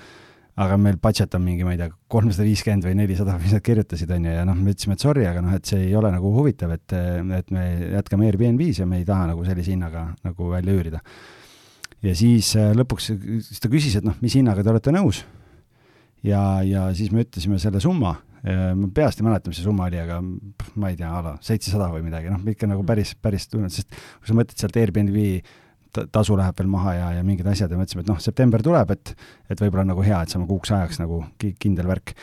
aga meil budget on mingi, ma ei tea, kolmsada viiskümmend või nelisada, mis nad kirjutasid, on ju, ja noh, me ütlesime, et sorry, aga noh, et see ei ole nagu huvitav, et, et me jätkame Airbnb-s ja me ei taha nagu sellise hinnaga nagu välja üürida. ja siis äh, lõpuks, siis ta küsis, et noh, mis hinnaga te olete nõus. ja, ja siis me ütlesime selle summa, ma peast ei mäleta, mis see summa oli, aga ma ei tea, a la seitsesada või midagi, noh, ikka nagu päris, päris tunned, sest kui sa mõtled sealt Airbnb tasu läheb veel maha ja, ja mingid asjad ja mõtlesime, et noh, september tuleb, et, et võib-olla on nagu hea, et saame kuuks ajaks nagu kindel värk.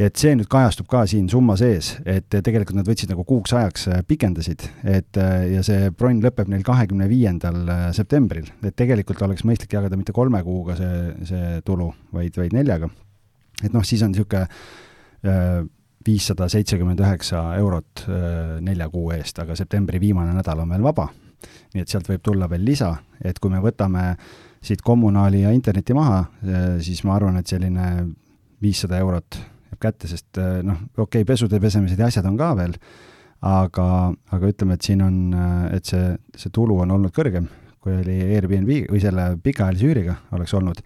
et see nüüd kajastub ka siin summa sees, et tegelikult nad võtsid nagu kuuks ajaks, äh, pikendasid, et äh, ja see bronn lõpeb neil kahekümne viiendal äh, septembril, et tegelikult oleks mõistlik jagada mitte kolme kuuga see, see tulu, vaid, vaid neljaga. et noh, siis on niisugune viissada seitsekümmend üheksa eurot nelja kuu eest, aga septembri viimane nädal on veel vaba nii et sealt võib tulla veel lisa, et kui me võtame siit kommunaali ja interneti maha, eh, siis ma arvan, et selline viissada eurot jääb kätte, sest eh, noh, okei okay,, pesude pesemised ja asjad on ka veel, aga, aga ütleme, et siin on, eh, et see, see tulu on olnud kõrgem, kui oli Airbnb või selle pikaajalise üüriga oleks olnud.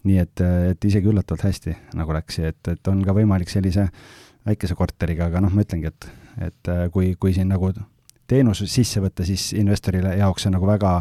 nii et, et isegi üllatavalt hästi nagu läks et, et on ka võimalik sellise väikese korteriga, aga noh, ma ütlengi, et, et kui, kui siin nagu teenus sisse võtta, siis investorile jaoks see nagu väga,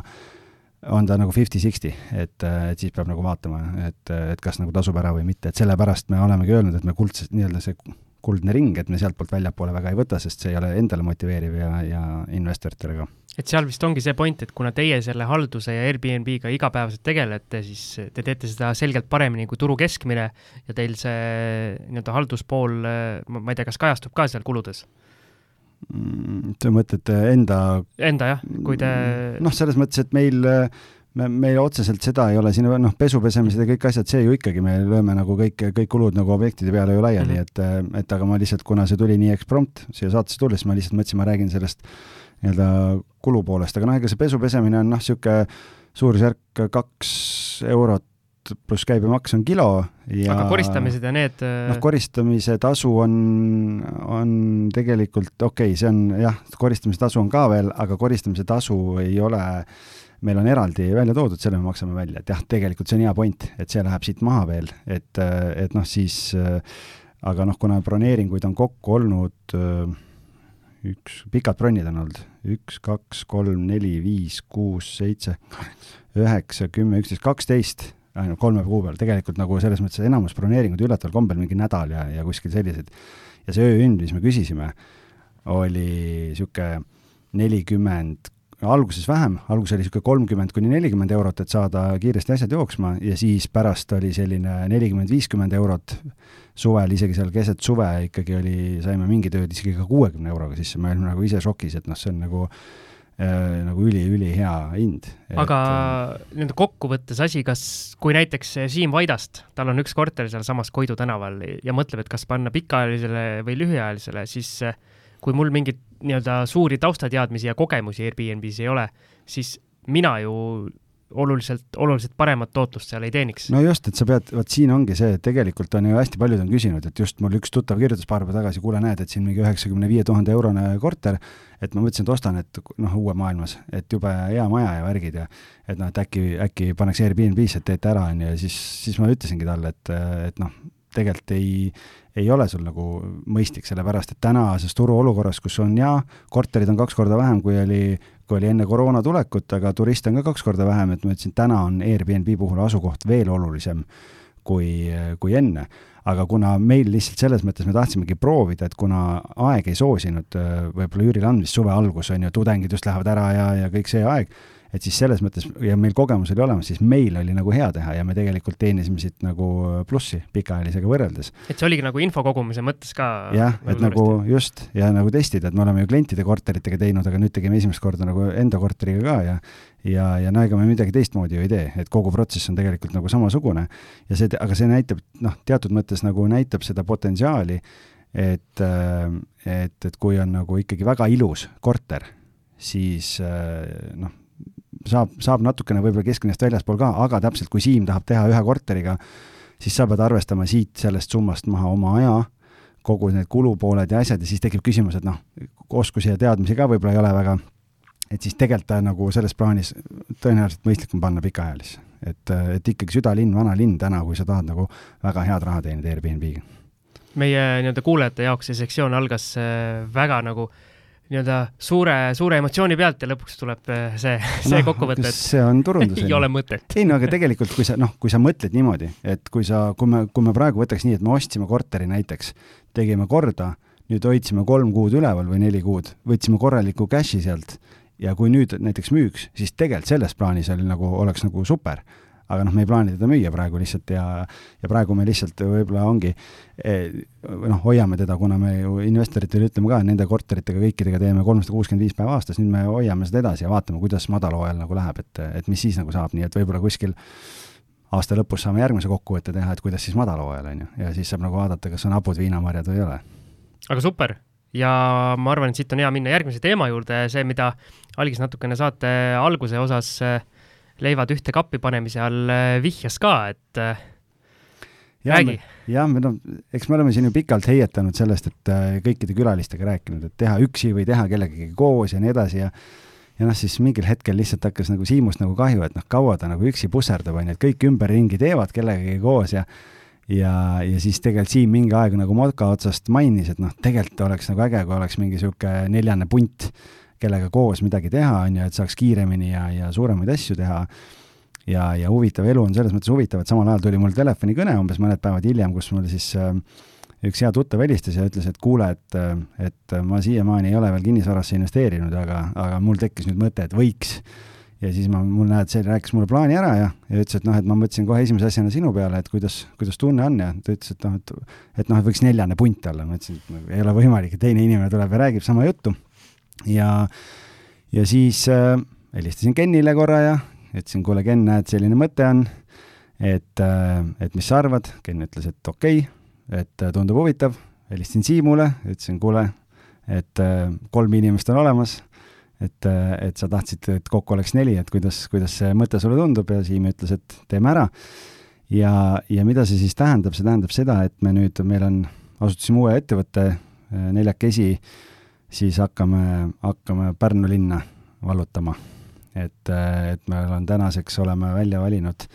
on ta nagu fifty-sixty, et, et siis peab nagu vaatama, et, et kas nagu tasub ära või mitte, et sellepärast me olemegi öelnud, et me kuldselt, nii-öelda see kuldne ring, et me sealtpoolt väljapoole väga ei võta, sest see ei ole endale motiveeriv ja, ja investoritele ka. et seal vist ongi see point, et kuna teie selle halduse ja Airbnb-ga igapäevaselt tegelete, siis te teete seda selgelt paremini kui turu keskmine ja teil see nii-öelda halduspool, ma ei tea, kas kajastub ka seal kuludes? Sa mõtled enda Enda jah, kui te noh, selles mõttes, et meil me, meil otseselt seda ei ole, siin noh, pesu pesemised ja kõik asjad, see ju ikkagi, me lööme nagu kõik, kõik kulud nagu objektide peale ju laiali mm, -hmm. et, et aga ma lihtsalt, kuna see tuli nii eksprompt siia saatesse tulles, ma lihtsalt mõtlesin, ma räägin sellest nii-öelda kulu poolest, aga noh, ega see pesu pesemine on noh, niisugune suurusjärk kaks eurot eurot pluss käibemaks on kilo ja aga koristamised ja need äh, noh, koristamise tasu on, on tegelikult okei okay,, see on jah, koristamise tasu on ka veel, aga koristamise tasu ei ole, meil on eraldi välja toodud, selle me maksame välja, et jah, tegelikult see on hea point, et see läheb siit maha veel, et, et noh, siis aga noh, kuna broneeringuid on kokku olnud üks, pikad bronnid on olnud, üks, kaks, kolm, neli, viis, kuus, seitse, üheksa, kümme, üksteist, kaksteist, ainult kolme kuu peal, tegelikult nagu selles mõttes enamus broneeringuid üllataval kombel mingi nädal ja, ja kuskil sellised. ja see ööhind, mis me küsisime, oli niisugune nelikümmend, alguses vähem, alguses oli niisugune kolmkümmend kuni nelikümmend eurot, et saada kiiresti asjad jooksma. Ja siis pärast oli selline nelikümmend, viiskümmend eurot suvel, isegi seal keset suve ikkagi oli, saime mingid ööd isegi ka kuuekümne euroga sisse, me olime nagu ise šokis, et noh, see on nagu nagu üli-ülihea hind. aga nii-öelda kokkuvõttes asi, kas, kui näiteks Siim Vaidast, tal on üks korter sealsamas Koidu tänaval ja mõtleb, et kas panna pikaajalisele või lühiajalisele, siis eh, kui mul mingeid nii-öelda suuri taustateadmisi ja kogemusi Airbnb-s ei ole, siis mina ju oluliselt, oluliselt paremat tootlust seal ei teeniks. no just, et sa pead, vot siin ongi see, et tegelikult on ju hästi paljud on küsinud, et just mul üks tuttav kirjutas paar päeva tagasi, kuule, näed, et siin mingi üheksakümne viie tuhande eurone korter, et ma mõtlesin, et ostan, et noh, uue maailmas, et jube hea maja ja värgid ja et noh, et äkki, äkki paneks Airbnb-sse, et teete ära, on ju, ja siis, siis ma ütlesingi talle, et, et noh, tegelikult ei, ei ole sul nagu mõistlik, sellepärast et tänases turuolukorras, kus on jaa, korterid on kaks korda vähem, kui oli kui oli enne koroona tulekut, aga turiste on ka kaks korda vähem, et ma ütlesin, täna on Airbnb puhul asukoht veel olulisem kui, kui enne. aga kuna meil lihtsalt selles mõttes me tahtsimegi proovida, et kuna aeg ei soosinud äh, võib-olla üürile andmist suve algus on ju, tudengid just lähevad ära ja, ja kõik see aeg, et siis selles mõttes ja meil kogemus oli olemas, siis meil oli nagu hea teha ja me tegelikult teenisime siit nagu plussi pikaajalisega võrreldes et see oligi nagu info kogumise mõttes ka jah, et nagu suuresti. just ja nagu testida, et me oleme ju klientide korteritega teinud, aga nüüd tegime esimest korda nagu enda korteriga ka ja ja, ja no ega me midagi teistmoodi ju ei tee, et kogu protsess on tegelikult nagu samasugune ja see, aga see näitab noh, teatud mõttes nagu näitab seda potentsiaali, et, et, et kui on nagu ikkagi väga ilus korter, siis noh, saab, saab natukene võib-olla kesklinnast väljaspool ka, aga täpselt kui Siim tahab teha ühe korteriga, siis sa pead arvestama siit sellest summast maha oma aja, kogu need kulupooled ja asjad ja siis tekib küsimus, et noh, oskusi ja teadmisi ka võib-olla ei ole väga, et siis tegelikult ta nagu selles plaanis tõenäoliselt mõistlikum panna pikaajalisse. et, et ikkagi südalinn, vanalinn täna, kui sa tahad nagu väga head raha teenida Airbnb-ga. meie nii-öelda kuulajate jaoks see sektsioon algas äh, väga nagu nii-öelda suure, suure emotsiooni pealt ja lõpuks tuleb äh, see, see kokkuvõte, see on turundus. <laughs> et ei ole mõtet. ei no aga tegelikult, kui sa noh, kui sa mõtled niimoodi, et kui sa, kui me, kui me praegu võtaks nii, et me ostsime korteri näiteks, tegime korda, nüüd hoidsime kolm kuud üleval või neli kuud, võtsime korraliku cash'i sealt ja kui nüüd näiteks müüks, siis tegelikult selles plaanis oli nagu, oleks nagu super. Aga noh, me ei plaani teda müüa praegu lihtsalt ja, ja praegu me lihtsalt võib-olla ongi eh, noh, hoiame teda, kuna me ju investoritele ütleme ka, nende korteritega kõikidega teeme kolmsada kuuskümmend viis päeva aastas, nüüd me hoiame seda edasi ja vaatame, kuidas madalhooajal nagu läheb, et, et mis siis nagu saab, nii et võib-olla kuskil aasta lõpus saame järgmise kokkuvõtte teha, et kuidas siis madalhooajal on ju, ja siis saab nagu vaadata, kas on hapud viinamarjad või ei ole. aga super ja ma arvan, et siit on hea minna järgmise teema juurde, see, mida Algis natukene saate alguse osas äh, leivad ühte kappi panemise all äh, vihjas ka, et äh, räägi. jah, me noh, eks me oleme siin ju pikalt heietanud sellest, et äh, kõikide külalistega rääkinud, et teha üksi või teha kellegagi koos ja nii edasi ja ja noh, siis mingil hetkel lihtsalt hakkas nagu Siimust nagu kahju, et noh, kaua ta nagu üksi pusserdab, on ju, et kõik ümberringi teevad kellegagi koos ja ja, ja siis tegelikult Siim mingi aeg nagu moka otsast mainis, et noh, tegelikult oleks nagu äge, kui oleks mingi niisugune neljane punt, kellega koos midagi teha, on ju, et saaks kiiremini ja, ja suuremaid asju teha ja, ja huvitav elu on selles mõttes huvitav, et samal ajal tuli mul telefonikõne umbes mõned päevad hiljem, kus mul siis äh, üks hea tuttav helistas ja ütles, et kuule, et, et ma siiamaani ei ole veel kinnisvarasse investeerinud, aga, aga mul tekkis nüüd mõte, et võiks. ja siis ma, mul näed, see rääkis mulle plaani ära ja, ja ütles, et noh, et ma mõtlesin kohe esimese asjana sinu peale, et kuidas, kuidas tunne on ja ta ütles, et noh, et et noh, et võiks neljane punt olla, ma ütlesin, et ei ole võimalik, et teine inimene tuleb ja räägib sama juttu. ja, ja siis äh, helistasin Kennile korra ja ütlesin, kuule, Ken, näed, selline mõte on, et äh,, et mis sa arvad, Ken ütles, et okei okay,, et äh, tundub huvitav, helistasin Siimule, ütlesin, kuule, et äh, kolm inimest on olemas, et, et sa tahtsid, et kokku oleks neli, et kuidas, kuidas see mõte sulle tundub? Ja Siim ütles, et teeme ära. ja, ja mida see siis tähendab, see tähendab seda, et me nüüd, meil on, asutasime uue ettevõtte neljakesi, siis hakkame, hakkame Pärnu linna vallutama. et, et me oleme tänaseks, oleme välja valinud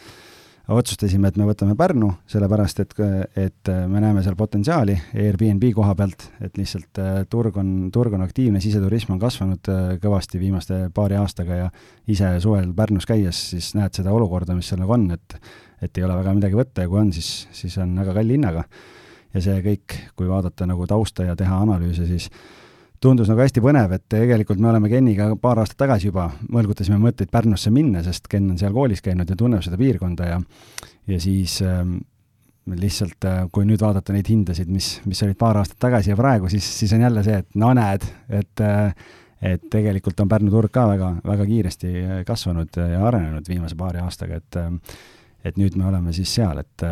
otsustasime, et me võtame Pärnu, sellepärast et, et me näeme seal potentsiaali Airbnb koha pealt, et lihtsalt äh, turg on, turg on aktiivne, siseturism on kasvanud äh, kõvasti viimaste paari aastaga ja ise suvel Pärnus käies siis näed seda olukorda, mis sellega on, et et ei ole väga midagi võtta ja kui on, siis, siis on väga kalli hinnaga. ja see kõik, kui vaadata nagu tausta ja teha analüüse, siis tundus nagu hästi põnev, et tegelikult me oleme Keniga paar aastat tagasi juba mõlgutasime mõtteid Pärnusse minna, sest Ken on seal koolis käinud ja tunneb seda piirkonda ja ja siis ähm, lihtsalt, äh, kui nüüd vaadata neid hindasid, mis, mis olid paar aastat tagasi ja praegu, siis, siis on jälle see, et no näed, et äh, et tegelikult on Pärnu turg ka väga, väga kiiresti kasvanud ja arenenud viimase paari aastaga, et äh, et nüüd me oleme siis seal, et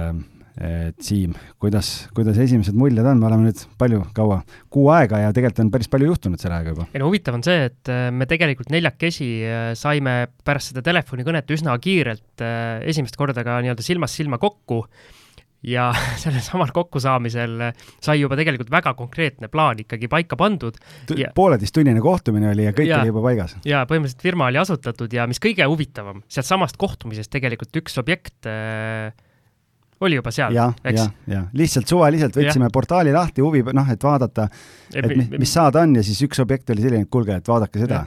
Siim, kuidas, kuidas esimesed muljed on, me oleme nüüd palju, kaua, kuu aega ja tegelikult on päris palju juhtunud selle ajaga juba. ei no huvitav on see, et äh, me tegelikult neljakesi äh, saime pärast seda telefonikõnet üsna kiirelt esimest korda ka nii-öelda silmast silma kokku ja <laughs> sellel samal kokkusaamisel sai juba tegelikult väga konkreetne plaan ikkagi paika pandud. pooleteisttunnine kohtumine oli ja kõik ja, oli juba paigas. ja põhimõtteliselt firma oli asutatud ja mis kõige huvitavam, sealtsamast kohtumisest tegelikult üks objekt äh, oli juba seal, eks? ja, ja lihtsalt suvaliselt võtsime ja. portaali lahti, huvi, noh, et vaadata, et mis, mis saada on ja siis üks objekt oli selline, et kuulge, et vaadake seda.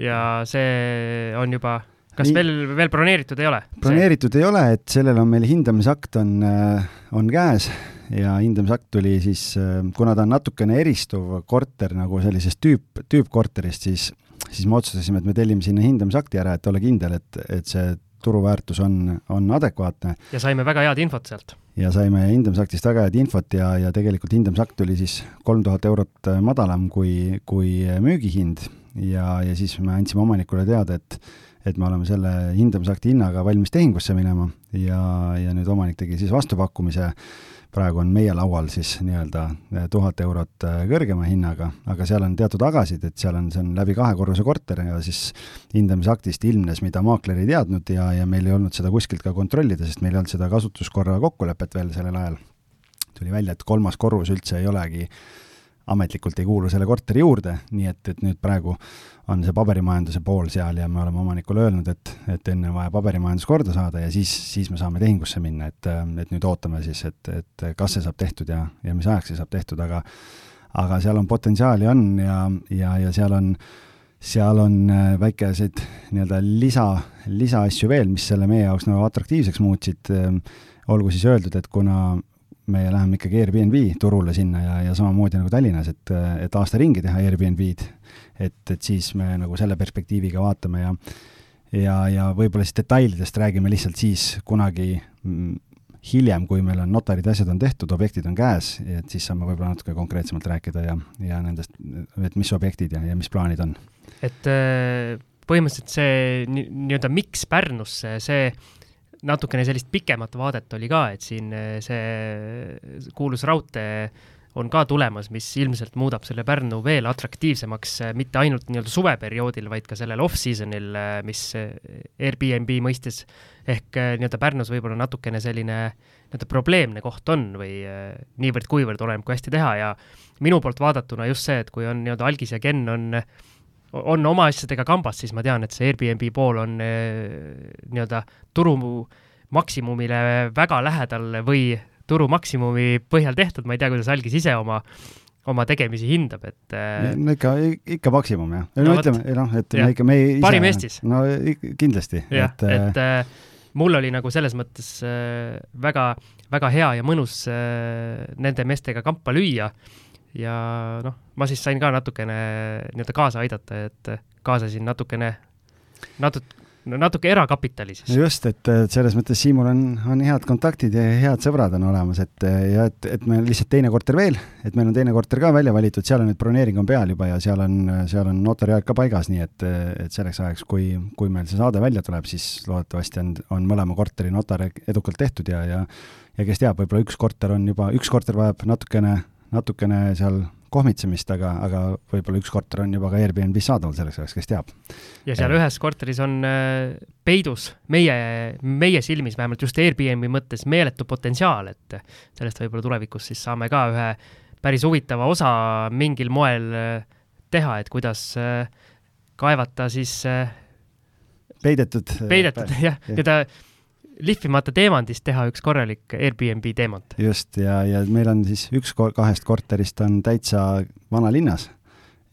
ja see on juba, kas Nii, veel, veel broneeritud ei ole? broneeritud ei ole, et sellel on meil hindamisakt on, äh, on käes ja hindamisakt tuli siis, äh, kuna ta on natukene eristuv korter nagu sellisest tüüp, tüüpkorterist, siis siis me otsustasime, et me tellime sinna hindamisakti ära, et olla kindel, et, et see turuväärtus on, on adekvaatne. ja saime väga head infot sealt. ja saime hindamisaktist väga head infot ja, ja tegelikult hindamisakt oli siis kolm tuhat eurot madalam kui, kui müügihind ja, ja siis me andsime omanikule teada, et et me oleme selle hindamisakti hinnaga valmis tehingusse minema ja, ja nüüd omanik tegi siis vastupakkumise praegu on meie laual siis nii-öelda eh, tuhat eurot eh, kõrgema hinnaga, aga seal on teatud agasid, et seal on, see on läbi kahe korruse korter ja siis hindamisaktist ilmnes, mida maakler ei teadnud ja, ja meil ei olnud seda kuskilt ka kontrollida, sest meil ei olnud seda kasutuskorra kokkulepet veel sellel ajal. tuli välja, et kolmas korrus üldse ei olegi ametlikult ei kuulu selle korteri juurde, nii et, et nüüd praegu on see paberimajanduse pool seal ja me oleme omanikule öelnud, et, et enne on vaja paberimajandus korda saada ja siis, siis me saame tehingusse minna, et, et nüüd ootame siis, et, et kas see saab tehtud ja, ja mis ajaks see saab tehtud, aga aga seal on potentsiaali on ja, ja, ja seal on, seal on äh, väikeseid nii-öelda lisa, lisaasju veel, mis selle meie jaoks nagu atraktiivseks muutsid, olgu siis öeldud, et kuna me läheme ikkagi Airbnb turule sinna ja, ja samamoodi nagu Tallinnas, et, et aasta ringi teha Airbnb-d, et, et siis me nagu selle perspektiiviga vaatame ja ja, ja võib-olla siis detailidest räägime lihtsalt siis kunagi mm, hiljem, kui meil on notarid, asjad on tehtud, objektid on käes, et siis saame võib-olla natuke konkreetsemalt rääkida ja, ja nendest, et mis objektid ja, ja mis plaanid on. et äh, põhimõtteliselt see nii-öelda miks Pärnusse, see natukene sellist pikemat vaadet oli ka, et siin eh, see kuulus raudtee on ka tulemas, mis ilmselt muudab selle Pärnu veel atraktiivsemaks, eh, mitte ainult nii-öelda suveperioodil, vaid ka sellel off-season'il, eh, mis Airbnb mõistes ehk nii-öelda Pärnus võib-olla natukene selline nii-öelda probleemne koht on või niivõrd-kuivõrd oleneb, kui hästi teha. Ja minu poolt vaadatuna just see, et kui on nii-öelda algis ja Ken on on oma asjadega kambas, siis ma tean, et see Airbnb pool on eh, nii-öelda turu maksimumile väga lähedal või turu maksimumi põhjal tehtud, ma ei tea, kuidas algis ise oma oma tegemisi hindab, et äh, no ikka, ikka maksimum jah. no, no ütleme, noh, et ja. me ikka, me ise parim Eestis. no kindlasti. jah, et, et äh, mul oli nagu selles mõttes äh, väga, väga hea ja mõnus äh, nende meestega kampa lüüa ja noh, ma siis sain ka natukene nii-öelda kaasa aidata, et kaasasin natukene, natut-, no natuke erakapitali siis. just, et selles mõttes Siimul on, on head kontaktid ja head sõbrad on olemas, et ja et, et meil lihtsalt teine korter veel, et meil on teine korter ka välja valitud, seal on nüüd broneering on peal juba ja seal on, seal on notariaeg ka paigas, nii et, et selleks ajaks, kui, kui meil see saade välja tuleb, siis loodetavasti on, on mõlema korteri notar edukalt tehtud ja, ja ja kes teab, võib-olla üks korter on juba, üks korter vajab natukene natukene seal kohmitsemist, aga, aga võib-olla üks korter on juba ka Airbnb-s saadaval selleks ajaks, kes teab. ja seal ühes korteris on äh, peidus meie, meie silmis vähemalt just Airbnb mõttes meeletu potentsiaal, et sellest võib-olla tulevikus siis saame ka ühe päris huvitava osa mingil moel äh, teha, et kuidas äh, kaevata siis peidetud. peidetud jah, nii-öelda lihvimata teemantist teha üks korralik Airbnb teemant. just, ja, ja meil on siis üks kahest korterist on täitsa vanalinnas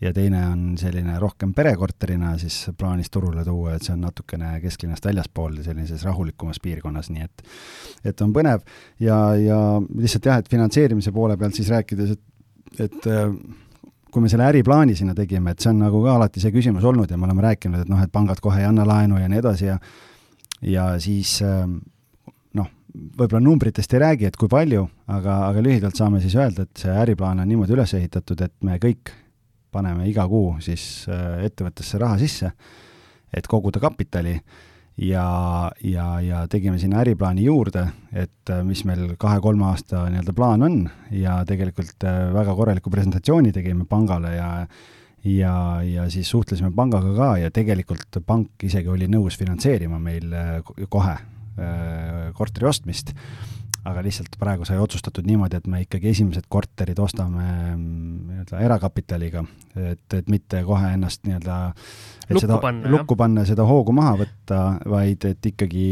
ja teine on selline rohkem perekorterina siis plaanis turule tuua, et see on natukene kesklinnast väljaspool, sellises rahulikumas piirkonnas, nii et et on põnev ja, ja lihtsalt jah, et finantseerimise poole pealt siis rääkides, et, et kui me selle äriplaani sinna tegime, et see on nagu ka alati see küsimus olnud ja me oleme rääkinud, et noh, et pangad kohe ei anna laenu ja nii edasi ja ja siis ähm, noh, võib-olla numbritest ei räägi, et kui palju, aga, aga lühidalt saame siis öelda, et see äriplaan on niimoodi üles ehitatud, et me kõik paneme iga kuu siis äh, ettevõttesse raha sisse, et koguda kapitali ja, ja, ja tegime sinna äriplaani juurde, et äh, mis meil kahe-kolme aasta nii-öelda plaan on. Ja tegelikult äh, väga korraliku presentatsiooni tegime pangale ja ja, ja siis suhtlesime pangaga ka ja tegelikult pank isegi oli nõus finantseerima meil äh, kohe äh, korteri ostmist, aga lihtsalt praegu sai otsustatud niimoodi, et me ikkagi esimesed korterid ostame mm, nii-öelda erakapitaliga, et, et mitte kohe ennast nii-öelda lukku seda, panna, lukku panna, seda hoogu maha võtta, vaid et ikkagi,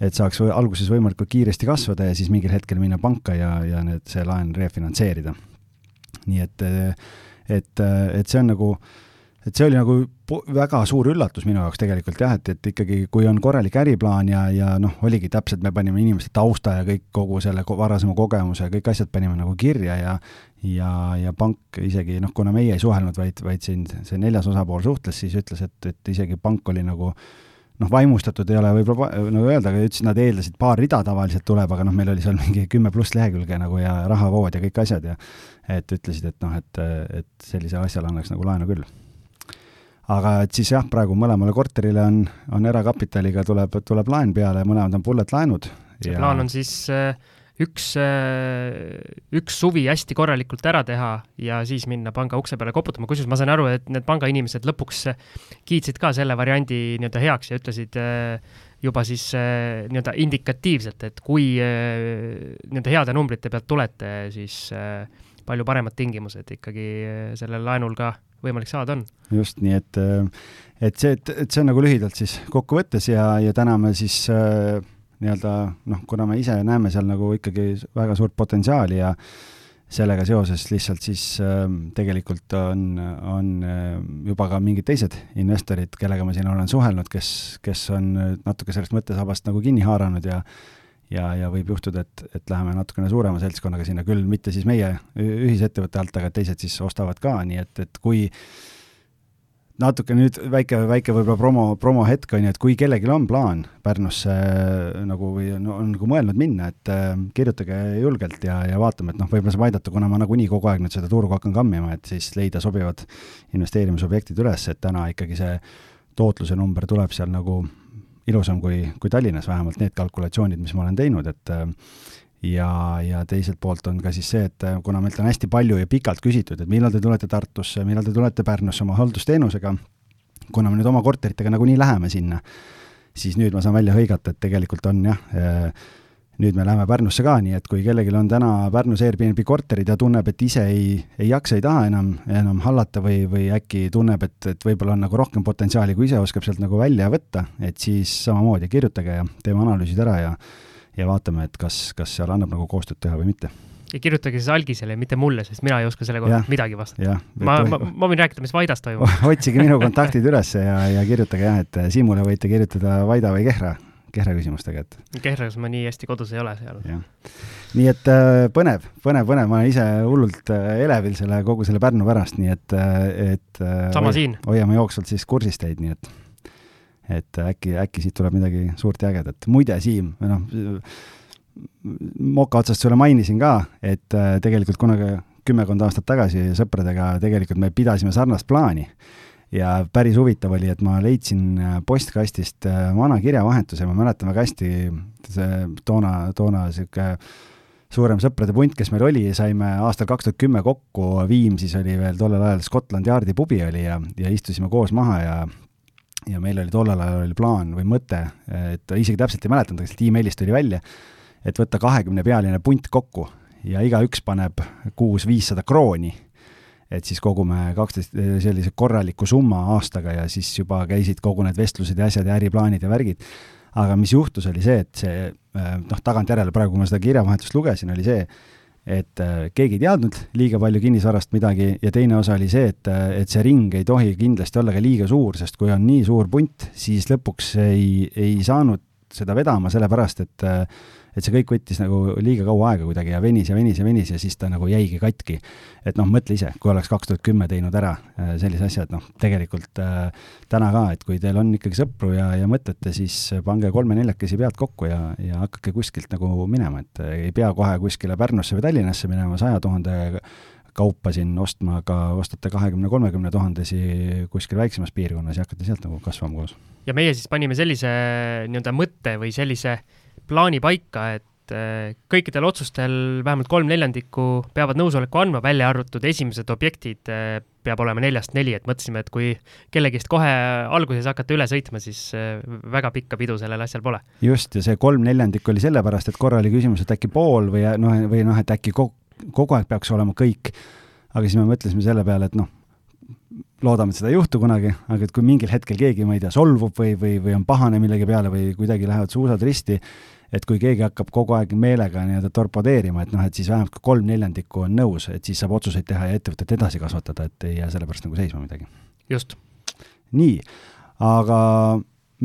et saaks või, alguses võimalikult kiiresti kasvada ja siis mingil hetkel minna panka ja, ja need, see laen refinantseerida. nii et äh, et, et see on nagu, et see oli nagu väga suur üllatus minu jaoks tegelikult jah, et, et ikkagi, kui on korralik äriplaan ja, ja noh, oligi täpselt, me panime inimeste tausta ja kõik, kogu selle varasema kogemuse ja kõik asjad panime nagu kirja ja ja, ja pank isegi noh, kuna meie ei suhelnud, vaid, vaid siin see neljas osapool suhtles, siis ütles, et, et isegi pank oli nagu noh, vaimustatud ei ole võib-olla nagu öelda, aga ütlesid, nad eeldasid paar rida tavaliselt tuleb, aga noh, meil oli seal mingi kümme pluss lehekülge nagu ja rahavood ja kõik asjad ja et ütlesid, et noh, et, et sellisele asjale annaks nagu laenu küll. aga et siis jah, praegu mõlemale korterile on, on erakapitaliga tuleb, tuleb laen peale, mõlemad on bullet laenud. see ja... plaan on siis äh, üks, äh, üks suvi hästi korralikult ära teha ja siis minna panga ukse peale koputama, kusjuures ma sain aru, et need pangainimesed lõpuks kiitsid ka selle variandi nii-öelda heaks ja ütlesid äh, juba siis nii-öelda indikatiivselt, et kui nii-öelda heade numbrite pealt tulete, siis äh, palju paremad tingimused ikkagi sellel laenul ka võimalik saada on. just, nii et, et see, et, et see on nagu lühidalt siis kokkuvõttes ja, ja täna me siis äh, nii-öelda noh, kuna me ise näeme seal nagu ikkagi väga suurt potentsiaali ja sellega seoses lihtsalt siis äh, tegelikult on, on äh, juba ka mingid teised investorid, kellega ma siin olen suhelnud, kes, kes on natuke sellest mõttesabast nagu kinni haaranud ja ja, ja võib juhtuda, et, et läheme natukene suurema seltskonnaga sinna, küll mitte siis meie ühisettevõtte alt, aga teised siis ostavad ka, nii et, et kui natuke nüüd väike, väike võib-olla promo, promohetk on ju, et kui kellelgi on plaan Pärnusse nagu või no, on nagu mõelnud minna, et äh, kirjutage julgelt ja, ja vaatame, et noh, võib-olla saab aidata, kuna ma nagunii kogu aeg nüüd seda turgu hakkan kammima, et siis leida sobivad investeerimisobjektid üles, et täna ikkagi see tootluse number tuleb seal nagu ilusam kui, kui Tallinnas, vähemalt need kalkulatsioonid, mis ma olen teinud, et äh, ja, ja teiselt poolt on ka siis see, et äh, kuna meilt on hästi palju ja pikalt küsitud, et millal te tulete Tartusse, millal te tulete Pärnusse oma haldusteenusega, kuna me nüüd oma korteritega nagunii läheme sinna, siis nüüd ma saan välja hõigata, et tegelikult on jah, äh, nüüd me läheme Pärnusse ka, nii et kui kellelgi on täna Pärnus Airbnb korterid ja tunneb, et ise ei, ei jaksa, ei taha enam, enam hallata või, või äkki tunneb, et, et võib-olla on nagu rohkem potentsiaali, kui ise oskab sealt nagu välja võtta, et siis samamoodi kirjutage ja teeme analüüsid ära ja ja vaatame, et kas, kas seal annab nagu koostööd teha või mitte ja kirjutage siis algisele, mitte mulle, sest mina ei oska selle kohta midagi vastata. ma, ma, ma võin rääkida, mis Vaidas toimub <laughs> otsige minu kontaktid üles ja, ja kirjutage jah, et Siimule võite kirjutada Vaida või Kehra Kehra küsimustega, et. Kehras ma nii hästi kodus ei ole seal. nii et äh, põnev, põnev, põnev, ma olen ise hullult äh, elevil selle, kogu selle Pärnu pärast, nii et, et sama siin. hoiame jooksvalt siis kursis teid, nii et et äkki, äkki siit tuleb midagi suurt ja ägedat. muide, Siim, noh, moka otsast sulle mainisin ka, et tegelikult kunagi kümmekond aastat tagasi sõpradega tegelikult me pidasime sarnast plaani. Ja päris huvitav oli, et ma leidsin äh, postkastist äh, vana kirjavahetuse, ma mäletan väga hästi, see toona, toona niisugune suurem sõprade punt, kes meil oli, saime aastal kaks tuhat kümme kokku, Viimsis oli veel tollel ajal Scotland Yardi pubi oli ja, ja istusime koos maha ja ja meil oli tollel ajal oli plaan või mõte, et isegi täpselt ei mäletanud, aga sealt emailist tuli välja, et võtta kahekümne pealine punt kokku ja igaüks paneb kuus viissada krooni et siis kogume kaksteist sellise korraliku summa aastaga ja siis juba käisid kogu need vestlused ja asjad ja äriplaanid ja värgid. aga mis juhtus, oli see, et see noh, tagantjärele praegu, kui ma seda kirjavahetust lugesin, oli see, et äh, keegi ei teadnud liiga palju kinnisvarast midagi ja teine osa oli see, et, et see ring ei tohi kindlasti olla ka liiga suur, sest kui on nii suur punt, siis lõpuks ei, ei saanud seda vedama, sellepärast et äh, et see kõik võttis nagu liiga kaua aega kuidagi ja venis ja venis ja venis ja siis ta nagu jäigi katki. et noh, mõtle ise, kui oleks kaks tuhat kümme teinud ära äh, sellise asja, et noh, tegelikult äh, täna ka, et kui teil on ikkagi sõpru ja, ja mõtlete, siis pange kolme-neljakesi pealt kokku ja, ja hakake kuskilt nagu minema, et äh, ei pea kohe kuskile Pärnusse või Tallinnasse minema saja tuhande kaupa siin ostma, aga ostate kahekümne-kolmekümne tuhandesi kuskil väiksemas piirkonnas ja hakkate sealt nagu kasvama koos. ja meie siis panime sellise nii-öelda mõtte või sellise äh, plaani paika, et äh, kõikidel otsustel vähemalt kolm neljandikku peavad nõusoleku andma, välja arvatud esimesed objektid äh, peab olema neljast neli, et mõtlesime, et kui kellegist kohe alguses hakata üle sõitma, siis äh, väga pikka pidu sellel asjal pole. just, ja see kolm neljandikku oli sellepärast, et korra oli küsimus, et äkki pool või noh, või noh, et äkki kogu, kogu aeg peaks olema kõik. aga siis me mõtlesime selle peale, et noh, loodame, et seda ei juhtu kunagi, aga et kui mingil hetkel keegi, ma ei tea, solvub või, või, või on pahane millegi peale või kuidagi lähevad suusad risti, et kui keegi hakkab kogu aeg meelega nii-öelda torpedeerima, et noh, et siis vähemalt kolm neljandikku on nõus, et siis saab otsuseid teha ja ettevõtet edasi kasvatada, et ei jää selle pärast nagu seisma midagi. just. nii, aga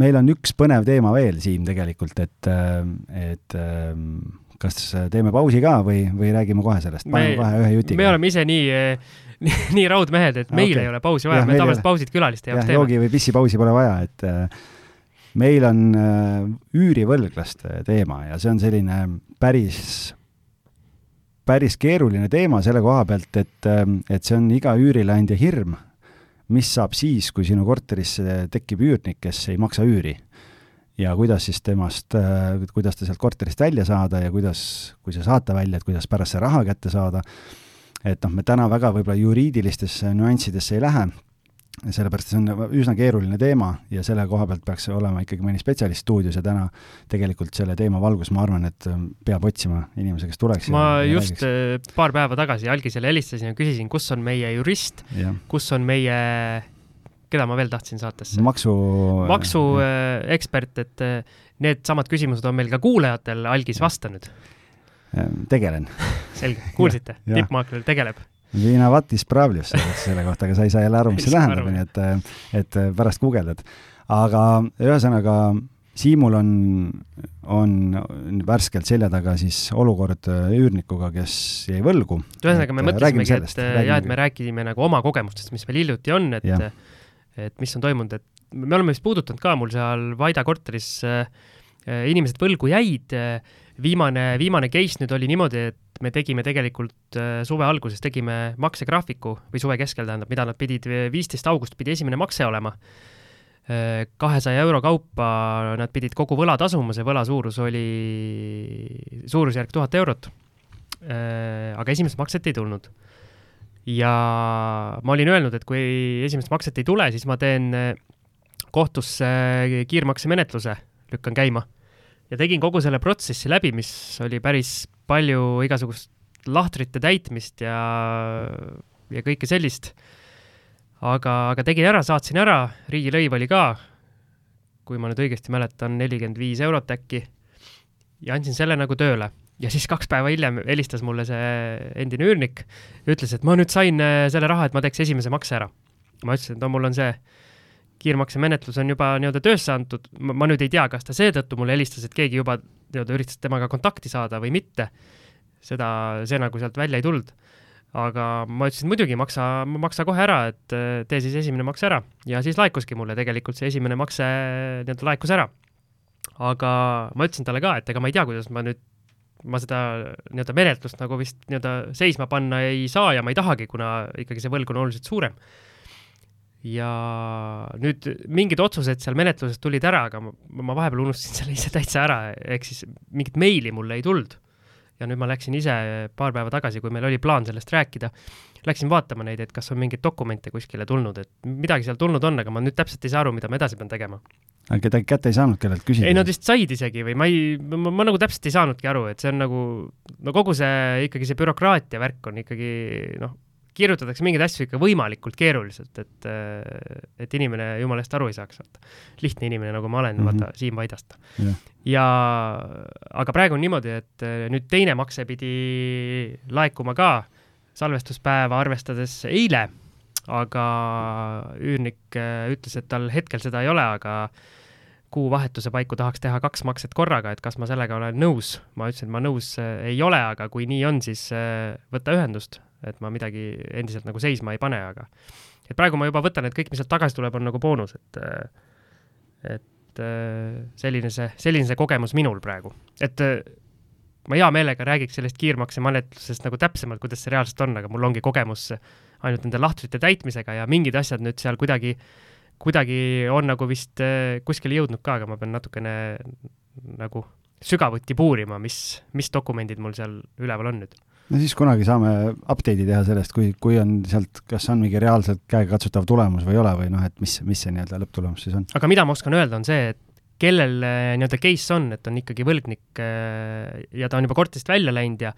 meil on üks põnev teema veel, Siim, tegelikult, et, et kas teeme pausi ka või, või räägime kohe sellest? paneme kohe ühe jutiga. me oleme ise nii nii, <laughs> nii raudmehed, et meil okay. ei ole pausi vaja, me tavaliselt pausid külaliste jaoks teeme. joogi või pissipausi pole vaja, et meil on äh, üürivõlglaste teema ja see on selline päris, päris keeruline teema selle koha pealt, et, ähm, et see on iga üürileandja hirm, mis saab siis, kui sinu korterisse tekib üürnik, kes ei maksa üüri. ja kuidas siis temast, äh, kuidas ta sealt korterist välja saada ja kuidas, kui sa saad ta välja, et kuidas pärast see raha kätte saada, et noh, me täna väga võib-olla juriidilistesse nüanssidesse ei lähe, sellepärast see on üsna keeruline teema ja selle koha pealt peaks olema ikkagi mõni spetsialist stuudios ja täna tegelikult selle teema valgus ma arvan, et ähm, peab otsima inimese, kes tuleks. ma ja just räägiks. Äh, paar päeva tagasi Algisele helistasin ja küsisin, kus on meie jurist, kus on meie, keda ma veel tahtsin saatesse? maksu. maksuekspert, et äh, needsamad küsimused on meil ka kuulajatel Algis vastanud. tegelen <laughs> selge, kuulsite tippmaakler tegeleb Viina Vatis Pravljus selle kohta, aga sa ei saa jälle aru, mis see tähendab, nii et, et pärast guugeldad. aga ühesõnaga, Siimul on, on värskelt selja taga siis olukord üürnikuga, kes jäi võlgu. ühesõnaga, me mõtlesimegi, et jah, et me räägime nagu oma kogemustest, mis meil hiljuti on, et, et mis on toimunud, et me oleme vist puudutanud ka mul seal Vaida korteris äh, inimesed võlgu jäid äh, viimane, viimane case nüüd oli niimoodi, et me tegime tegelikult äh, suve alguses tegime maksegraafiku või suve keskel tähendab, mida nad pidid, viisteist august pidi esimene makse olema. Äh, kahesaja euro kaupa nad pidid kogu võla tasuma, see võla suurus oli suurusjärk tuhat eurot. Äh, aga esimest makset ei tulnud. ja ma olin öelnud, et kui esimest makset ei tule, siis ma teen kohtusse kiirmaksemenetluse, lükkan käima ja tegin kogu selle protsessi läbi, mis oli päris palju igasugust lahtrite täitmist ja, ja kõike sellist. aga, aga tegin ära, saatsin ära, riigilõiv oli ka, kui ma nüüd õigesti mäletan, nelikümmend viis eurot äkki. ja andsin selle nagu tööle ja siis kaks päeva hiljem helistas mulle see endine üürnik, ütles, et ma nüüd sain äh, selle raha, et ma teeks esimese makse ära. ma ütlesin, et no mul on see kiirmaksemenetlus on juba nii-öelda töösse antud, ma nüüd ei tea, kas ta seetõttu mulle helistas, et keegi juba nii-öelda üritas temaga kontakti saada või mitte. seda, see nagu sealt välja ei tulnud. aga ma ütlesin, muidugi maksa, maksa kohe ära, et äh, tee siis esimene makse ära ja siis laekuski mulle tegelikult see esimene makse nii-öelda laekus ära. aga ma ütlesin talle ka, et ega ma ei tea, kuidas ma nüüd ma seda nii-öelda menetlust nagu vist nii-öelda seisma panna ei saa ja ma ei tahagi, kuna ikkagi see võlg on oluliselt suurem ja nüüd mingid otsused seal menetluses tulid ära, aga ma, ma vahepeal unustasin selle ise täitsa ära, ehk siis mingit meili mulle ei tulnud. ja nüüd ma läksin ise paar päeva tagasi, kui meil oli plaan sellest rääkida, läksin vaatama neid, et kas on mingeid dokumente kuskile tulnud, et midagi seal tulnud on, aga ma nüüd täpselt ei saa aru, mida ma edasi pean tegema. aga kedagi kätte ei saanud, kellelt küsida? ei, nad vist said isegi või ma ei, ma, ma nagu täpselt ei saanudki aru, et see on nagu, no kogu see ikkagi see bürokraatia värk on ikkagi noh, kirjutatakse mingeid asju ikka võimalikult keeruliselt, et, et inimene jumala eest aru ei saaks, vaata. lihtne inimene, nagu ma olen mm, -hmm. vaata, Siim Vaidast yeah.. ja aga praegu on niimoodi, et nüüd teine makse pidi laekuma ka salvestuspäeva arvestades eile, aga üürnik äh, ütles, et tal hetkel seda ei ole, aga kuuvahetuse paiku tahaks teha kaks makset korraga, et kas ma sellega olen nõus. ma ütlesin, et ma nõus äh, ei ole, aga kui nii on, siis äh, võta ühendust et ma midagi endiselt nagu seisma ei pane, aga et praegu ma juba võtan, et kõik, mis sealt tagasi tuleb, on nagu boonus, et et selline see, selline see kogemus minul praegu, et ma hea meelega räägiks sellest kiirmaksemenetlusest nagu täpsemalt, kuidas see reaalselt on, aga mul ongi kogemus ainult nende lahtrite täitmisega ja mingid asjad nüüd seal kuidagi, kuidagi on nagu vist kuskile jõudnud ka, aga ma pean natukene nagu sügavuti puurima, mis, mis dokumendid mul seal üleval on nüüd no siis kunagi saame update'i teha sellest, kui, kui on sealt, kas on mingi reaalselt käegakatsutav tulemus või ei ole või noh, et mis, mis see nii-öelda lõpptulemus siis on. aga mida ma oskan öelda, on see, et kellel eh, nii-öelda case on, et on ikkagi võlgnik eh, ja ta on juba korterist välja läinud ja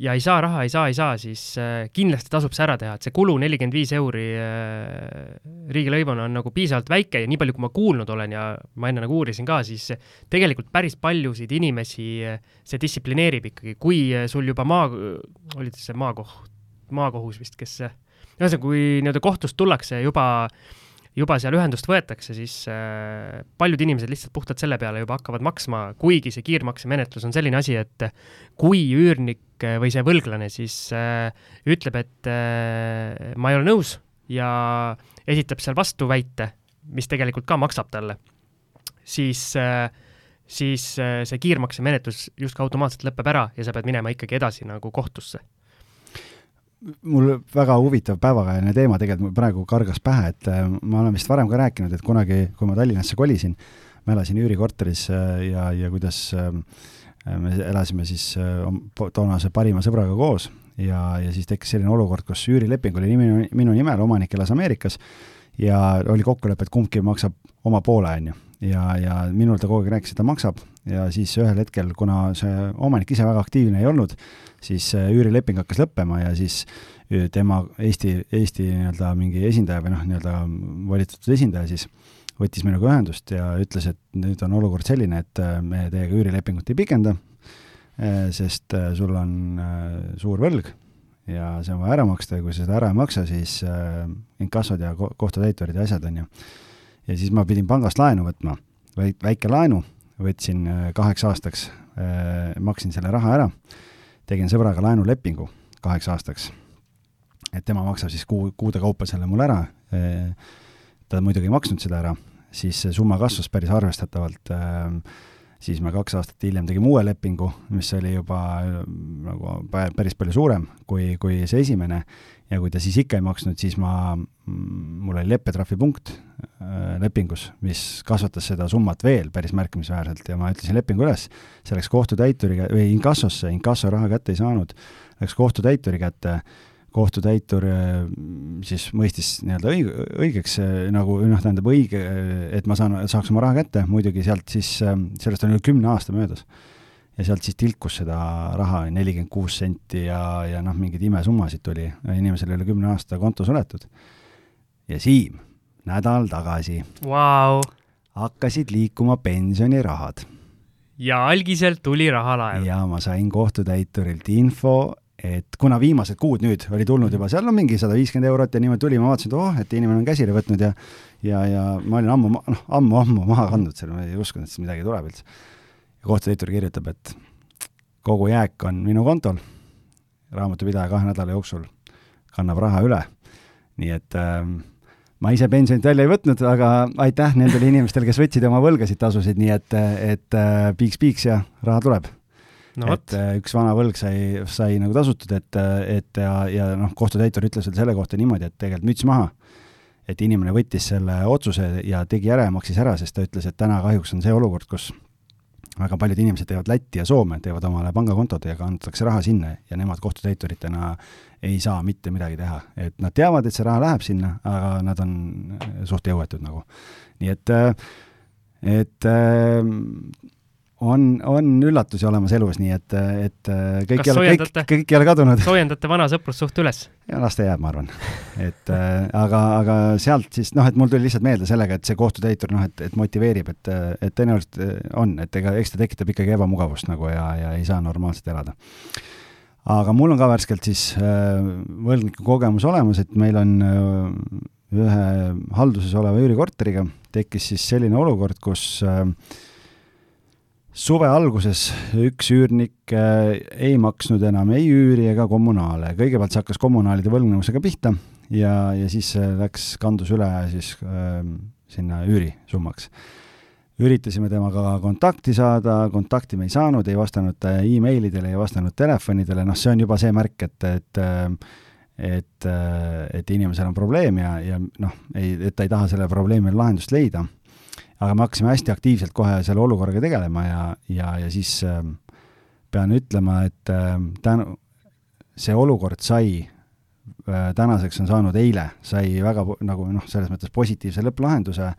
ja ei saa raha, ei saa, ei saa, siis äh, kindlasti tasub see ära teha, et see kulu nelikümmend viis euri äh, riigilõivuna on nagu piisavalt väike ja nii palju, kui ma kuulnud olen ja ma enne nagu uurisin ka, siis tegelikult päris paljusid inimesi äh, see distsiplineerib ikkagi, kui sul juba maa, oli see maakoht, maakohus vist, kes ühesõnaga, kui nii-öelda kohtust tullakse juba juba seal ühendust võetakse, siis äh, paljud inimesed lihtsalt puhtalt selle peale juba hakkavad maksma, kuigi see kiirmaksemenetlus on selline asi, et kui üürnik või see võlglane siis äh, ütleb, et äh, ma ei ole nõus ja esitab seal vastuväite, mis tegelikult ka maksab talle, siis äh, siis äh, see kiirmaksemenetlus justkui automaatselt lõpeb ära ja sa pead minema ikkagi edasi nagu kohtusse mul väga huvitav päevakajaline teema tegelikult mul praegu kargas pähe, et äh, ma olen vist varem ka rääkinud, et kunagi, kui ma Tallinnasse kolisin, ma elasin üürikorteris äh, ja, ja kuidas äh, me elasime siis toonase parima sõbraga koos ja, ja siis tekkis selline olukord, kus üürileping oli minu, minu nimel, omanik elas Ameerikas ja oli kokkulepe, et kumbki maksab oma poole, on ju. Ja, ja minul ta kogu aeg rääkis, et ta maksab ja siis ühel hetkel, kuna see omanik ise väga aktiivne ei olnud, siis äh, üürileping hakkas lõppema ja siis äh, tema Eesti, Eesti nii-öelda mingi esindaja või noh, nii-öelda volitatud esindaja siis võttis minuga ühendust ja ütles, et nüüd on olukord selline, et äh, me teiega üürilepingut ei pikenda, sest sul on suur võlg ja see on vaja ära maksta ja kui sa seda ära ei maksa, siis inkassod ja kohtutäiturid ja asjad, on ju. Ja siis ma pidin pangast laenu võtma, väike laenu, võtsin kaheks aastaks, maksin selle raha ära. Tegin sõbraga laenulepingu kaheks aastaks. et tema maksab siis kuu, kuude kaupa selle mulle ära, ta muidugi ei maksnud seda ära, siis see summa kasvas päris arvestatavalt, siis me kaks aastat hiljem tegime uue lepingu, mis oli juba nagu päris palju suurem kui, kui see esimene, ja kui ta siis ikka ei maksnud, siis ma, mul oli leppetrahvipunkt lepingus, mis kasvatas seda summat veel päris märkimisväärselt ja ma ütlesin lepingu üles, see läks kohtutäituri või inkassosse, inkasso raha kätte ei saanud, läks kohtutäituri kätte, kohtutäitur siis mõistis nii-öelda õig-, õigeks nagu noh, tähendab õige, et ma saan, saaks oma raha kätte, muidugi sealt siis, sellest on üle kümne aasta möödas. Ja sealt siis tilkus seda raha nelikümmend kuus senti ja, ja noh, mingeid imesummasid tuli, inimesel üle kümne aasta konto suletud. ja Siim nädal tagasi wow. hakkasid liikuma pensionirahad. ja algiselt tuli rahalaev. ja ma sain kohtutäiturilt info, et kuna viimased kuud nüüd oli tulnud juba, seal on mingi sada viiskümmend eurot ja niimoodi tuli, ma vaatasin, et oh, et inimene on käsile võtnud ja ja, ja ma olin ammu, noh, ammu-ammu maha kandnud selle, ma ei uskunud, et midagi tuleb üldse. Ja kohtutäitur kirjutab, et kogu jääk on minu kontol, raamatupidaja kahe nädala jooksul kannab raha üle, nii et äh, ma ise pensionit välja ei võtnud, aga aitäh nendele inimestele, kes võtsid oma võlgasid, tasusid, nii et, et äh, piiks-piiks ja raha tuleb no,. et äh, üks vana võlg sai, sai nagu tasutud, et, et ja, ja noh, kohtutäitur ütles veel selle kohta niimoodi, et tegelikult müts maha. et inimene võttis selle otsuse ja tegi ära ja maksis ära, sest ta ütles, et täna kahjuks on see olukord, kus väga paljud inimesed teevad Lätti ja Soome, teevad omale pangakontod ja kantakse raha sinna ja nemad kohtutäituritena ei saa mitte midagi teha. et nad teavad, et see raha läheb sinna, aga nad on suht jõuetud nagu. nii et, et on, on üllatusi olemas elus, nii et, et kõik ei ole, kõik, kõik ei ole kadunud. soojendate vana sõprussuht üles? ja las ta jääb, ma arvan. et äh, aga, aga sealt siis noh, et mul tuli lihtsalt meelde sellega, et see kohtutäitur noh, et, et motiveerib, et, et tõenäoliselt äh, on, et ega eks ta tekitab ikkagi ebamugavust nagu ja, ja ei saa normaalselt elada. aga mul on ka värskelt siis äh, võlgniku kogemus olemas, et meil on äh, ühe halduses oleva üürikorteriga tekkis siis selline olukord, kus äh, suve alguses üks üürnik äh, ei maksnud enam ei üüri ega kommunaale, kõigepealt see hakkas kommunaalide võlgnevusega pihta ja, ja siis läks, kandus üle siis äh, sinna üürisummaks. üritasime temaga kontakti saada, kontakti me ei saanud, ei vastanud ta emailidele, ei vastanud telefonidele, noh, see on juba see märk, et, et et, et inimesel on probleem ja, ja noh, ei, et ta ei taha sellele probleemile lahendust leida aga me hakkasime hästi aktiivselt kohe selle olukorraga tegelema ja, ja, ja siis äh, pean ütlema, et äh, tänu, see olukord sai äh,, tänaseks on saanud eile, sai väga nagu noh, selles mõttes positiivse lõpplahenduse,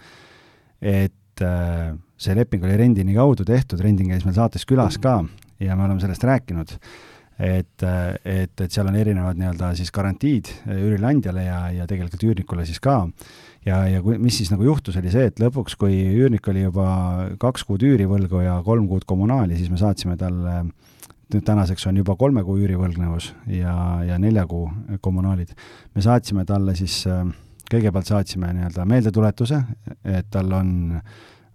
et äh, see leping oli Rendini kaudu tehtud, Rendin käis meil saates külas ka ja me oleme sellest rääkinud, et, äh, et, et seal on erinevad nii-öelda siis garantiid üürileandjale ja, ja tegelikult üürnikule siis ka ja, ja kui, mis siis nagu juhtus, oli see, et lõpuks, kui üürnik oli juba kaks kuud üürivõlgu ja kolm kuud kommunaali, siis me saatsime talle, nüüd tänaseks on juba kolme kuu üürivõlgnevus ja, ja nelja kuu kommunaalid, me saatsime talle siis, kõigepealt saatsime nii-öelda meeldetuletuse, et tal on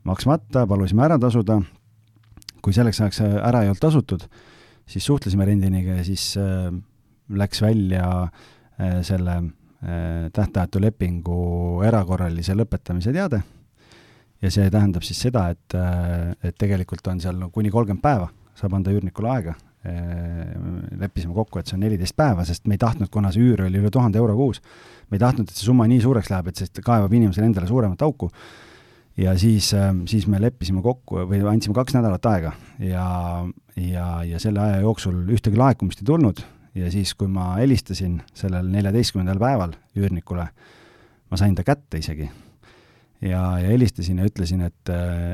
maksmata, palusime ära tasuda, kui selleks ajaks ära ei olnud tasutud, siis suhtlesime rendiniga ja siis äh, läks välja äh, selle tähtajatu lepingu erakorralise lõpetamise teade ja see tähendab siis seda, et, äh, et tegelikult on seal no kuni kolmkümmend päeva, saab anda üürnikule aega. Äh, leppisime kokku, et see on neliteist päeva, sest me ei tahtnud, kuna see üür oli üle tuhande euro kuus, me ei tahtnud, et see summa nii suureks läheb, et see kaevab inimesele endale suuremat auku. ja siis, siis me leppisime kokku või andsime kaks nädalat aega ja, ja, ja selle aja jooksul ühtegi laekumist ei tulnud ja siis, kui ma helistasin sellel neljateistkümnendal päeval üürnikule, ma sain ta kätte isegi. ja, ja helistasin ja ütlesin, et,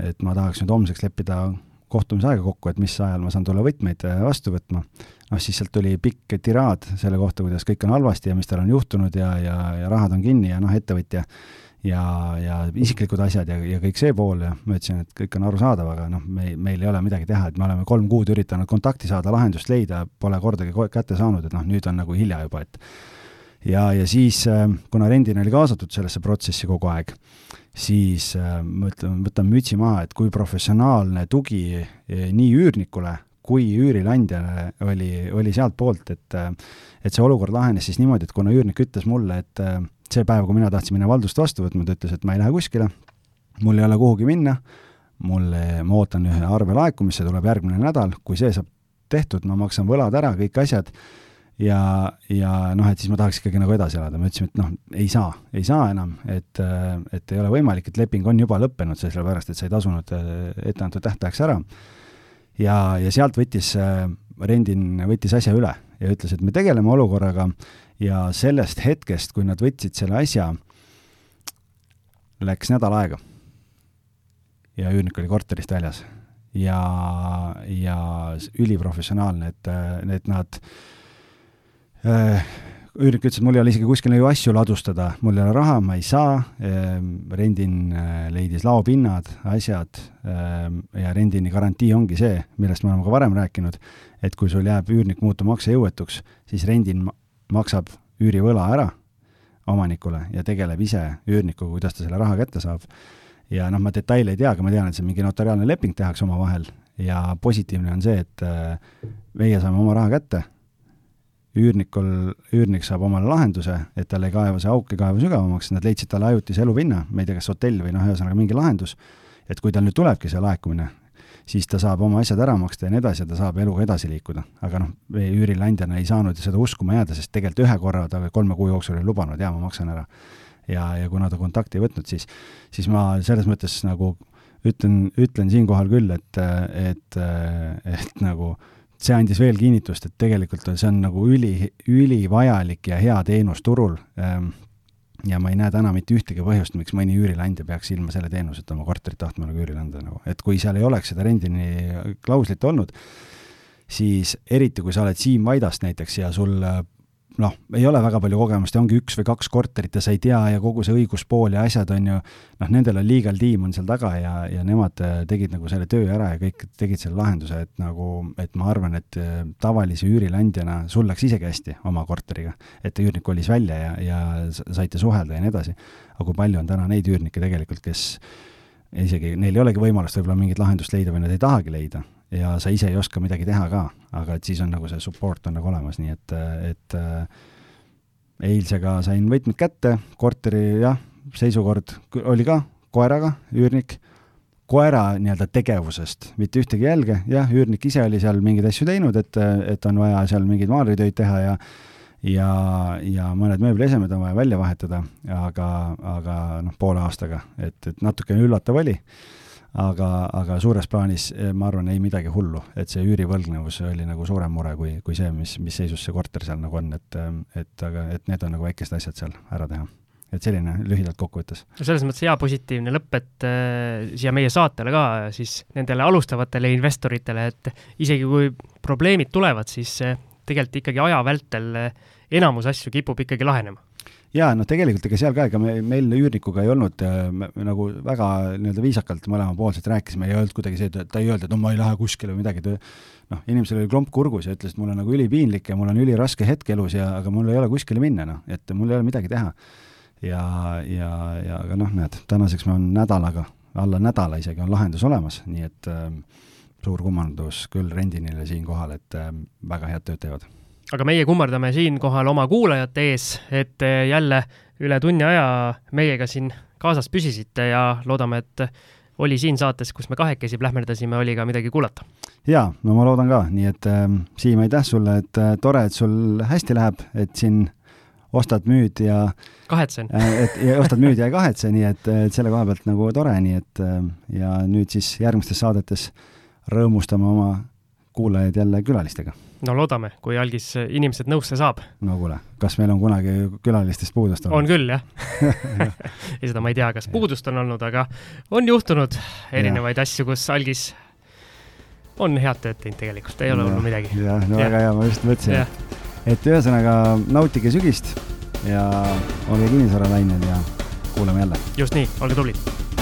et ma tahaks nüüd homseks leppida kohtumisaega kokku, et mis ajal ma saan tulla võtmeid vastu võtma. noh, siis sealt tuli pikk tiraad selle kohta, kuidas kõik on halvasti ja mis tal on juhtunud ja, ja, ja rahad on kinni ja noh, ettevõtja ja, ja isiklikud asjad ja, ja kõik see pool ja ma ütlesin, et kõik on arusaadav, aga noh, me, meil ei ole midagi teha, et me oleme kolm kuud üritanud kontakti saada, lahendust leida, pole kordagi kätte saanud, et noh, nüüd on nagu hilja juba, et ja, ja siis, äh, kuna rendina oli kaasatud sellesse protsessi kogu aeg, siis äh, ma ütlen, võtan mütsi maha, et kui professionaalne tugi äh, nii üürnikule kui üürileandjale oli, oli sealtpoolt, et et see olukord lahenes siis niimoodi, et kuna üürnik ütles mulle, et see päev, kui mina tahtsin minna Valdust vastu võtma, ta ütles, et ma ei lähe kuskile, mul ei ole kuhugi minna, mulle, ma ootan ühe arve laekumist, see tuleb järgmine nädal, kui see saab tehtud, ma maksan võlad ära, kõik asjad, ja, ja noh, et siis ma tahaks ikkagi nagu edasi elada, me ütlesime, et noh, ei saa, ei saa enam, et, et ei ole võimalik, et leping on juba lõppenud, sellepärast et sa ei tasunud etteantud tähtajaks ära. ja, ja sealt võttis, Rendin võttis asja üle ja ütles, et me tegeleme olukorraga ja sellest hetkest, kui nad võtsid selle asja, läks nädal aega. ja üürnik oli korterist väljas. ja, ja üliprofessionaalne, et, et nad äh, üürnik ütles, et mul ei ole isegi kuskil ju asju ladustada, mul ei ole raha, ma ei saa, ehm, rendin äh, leidis laopinnad, asjad ehm, ja rendini garantii ongi see, millest me oleme ka varem rääkinud, et kui sul jääb üürnik muutuma maksejõuetuks, siis rendin maksab üürivõla ära omanikule ja tegeleb ise üürnikuga, kuidas ta selle raha kätte saab. ja noh, ma detaile ei tea, aga ma tean, et see mingi notariaalne leping tehakse omavahel ja positiivne on see, et äh, meie saame oma raha kätte, üürnikul, üürnik saab omale lahenduse, et tal ei kaeva see auk ei kaeva sügavamaks, nad leidsid talle ajutise elupinna, ma ei tea, kas hotell või noh, ühesõnaga mingi lahendus, et kui tal nüüd tulebki see laekumine, siis ta saab oma asjad ära maksta ja nii edasi ja ta saab eluga edasi liikuda. aga noh, üürileandjana ei saanud seda uskuma jääda, sest tegelikult ühe korra ta kolme kuu jooksul oli lubanud, jaa, ma maksan ära. ja, ja kuna ta kontakti ei võtnud, siis, siis ma selles mõttes nagu ütlen, ütlen siinkohal küll, et, et, et nagu see andis veel kinnitust, et tegelikult see on nagu üli, ülivajalik ja hea teenus turul. Ehm, ja ma ei näe täna mitte ühtegi põhjust, miks mõni üürileandja peaks ilma selle teenuseta oma korterit tahtma nagu üürile anda nagu, et kui seal ei oleks seda rendini klauslit olnud, siis eriti, kui sa oled Siim Vaidast näiteks ja sul noh, ei ole väga palju kogemust ja ongi üks või kaks korterit ja sa ei tea ja kogu see õiguspool ja asjad on ju, noh, nendel on legal tiim on seal taga ja, ja nemad äh, tegid nagu selle töö ära ja kõik tegid selle lahenduse, et nagu, et ma arvan, et äh, tavalise üürileandjana sul läks isegi hästi oma korteriga, et üürnik kolis välja ja, ja saite suhelda ja nii edasi. aga kui palju on täna neid üürnikke tegelikult, kes isegi, neil ei olegi võimalust võib-olla mingit lahendust leida või nad ei tahagi leida, ja sa ise ei oska midagi teha ka, aga et siis on nagu see support on nagu olemas, nii et, et äh, eilsega sain võtmed kätte, korteri jah, seisukord oli ka koeraga, üürnik, koera nii-öelda tegevusest mitte ühtegi jälge, jah, üürnik ise oli seal mingeid asju teinud, et, et on vaja seal mingeid maalritöid teha ja ja, ja mõned mööbliesemed on vaja välja vahetada, aga, aga noh, poole aastaga, et, et natukene üllatav oli aga, aga suures plaanis eh, ma arvan, ei midagi hullu, et see üürivõlgnevus oli nagu suurem mure kui, kui see, mis, mis seisus see korter seal nagu on, et, et aga, et need on nagu väikesed asjad seal ära teha. Et selline lühidalt kokkuvõttes. no selles mõttes hea positiivne lõpp, et äh, siia meie saatele ka siis nendele alustavatele investoritele, et isegi kui probleemid tulevad, siis äh, tegelikult ikkagi aja vältel äh, enamus asju kipub ikkagi lahenema jaa, noh, tegelikult ega seal ka, ega me, meil üürnikuga ei olnud äh, me, me nagu väga nii-öelda viisakalt mõlemapoolselt rääkisime, ei öelnud kuidagi see, et ta ei öelnud, et no ma ei lähe kuskile või midagi, et noh, inimesel oli klomp kurgus ja ütles, et mul on nagu ülipiinlik ja mul on üliraske hetk elus ja, aga mul ei ole kuskile minna, noh, et mul ei ole midagi teha. ja, ja, ja aga noh, näed, tänaseks me on nädalaga, alla nädala isegi on lahendus olemas, nii et äh, suur kummardus küll Rendinile siinkohal, et äh, väga head tööd teevad aga meie kummardame siinkohal oma kuulajate ees, et jälle üle tunni aja meiega siin kaasas püsisite ja loodame, et oli siin saates, kus me kahekesi plähmerdasime, oli ka midagi kuulata. jaa, no ma loodan ka, nii et äh, Siim, aitäh sulle, et äh, tore, et sul hästi läheb, et siin ostad, müüd ja kahetsen äh,. et ja ostad, müüd ja ei kahetse, nii et, et selle koha pealt nagu tore, nii et äh, ja nüüd siis järgmistes saadetes rõõmustame oma kuulajaid jälle külalistega no loodame, kui algis inimesed nõusse saab. no kuule, kas meil on kunagi külalistest puudust olnud? on küll, jah <laughs> ja seda ma ei tea, kas puudust on olnud, aga on juhtunud erinevaid ja. asju, kus algis on head tööd teinud tegelikult, ei ole olnud midagi. jah, no ja. väga hea, ma just mõtlesin, et, et ühesõnaga nautige sügist ja olge kinnisvaralained ja kuulame jälle. just nii, olge tublid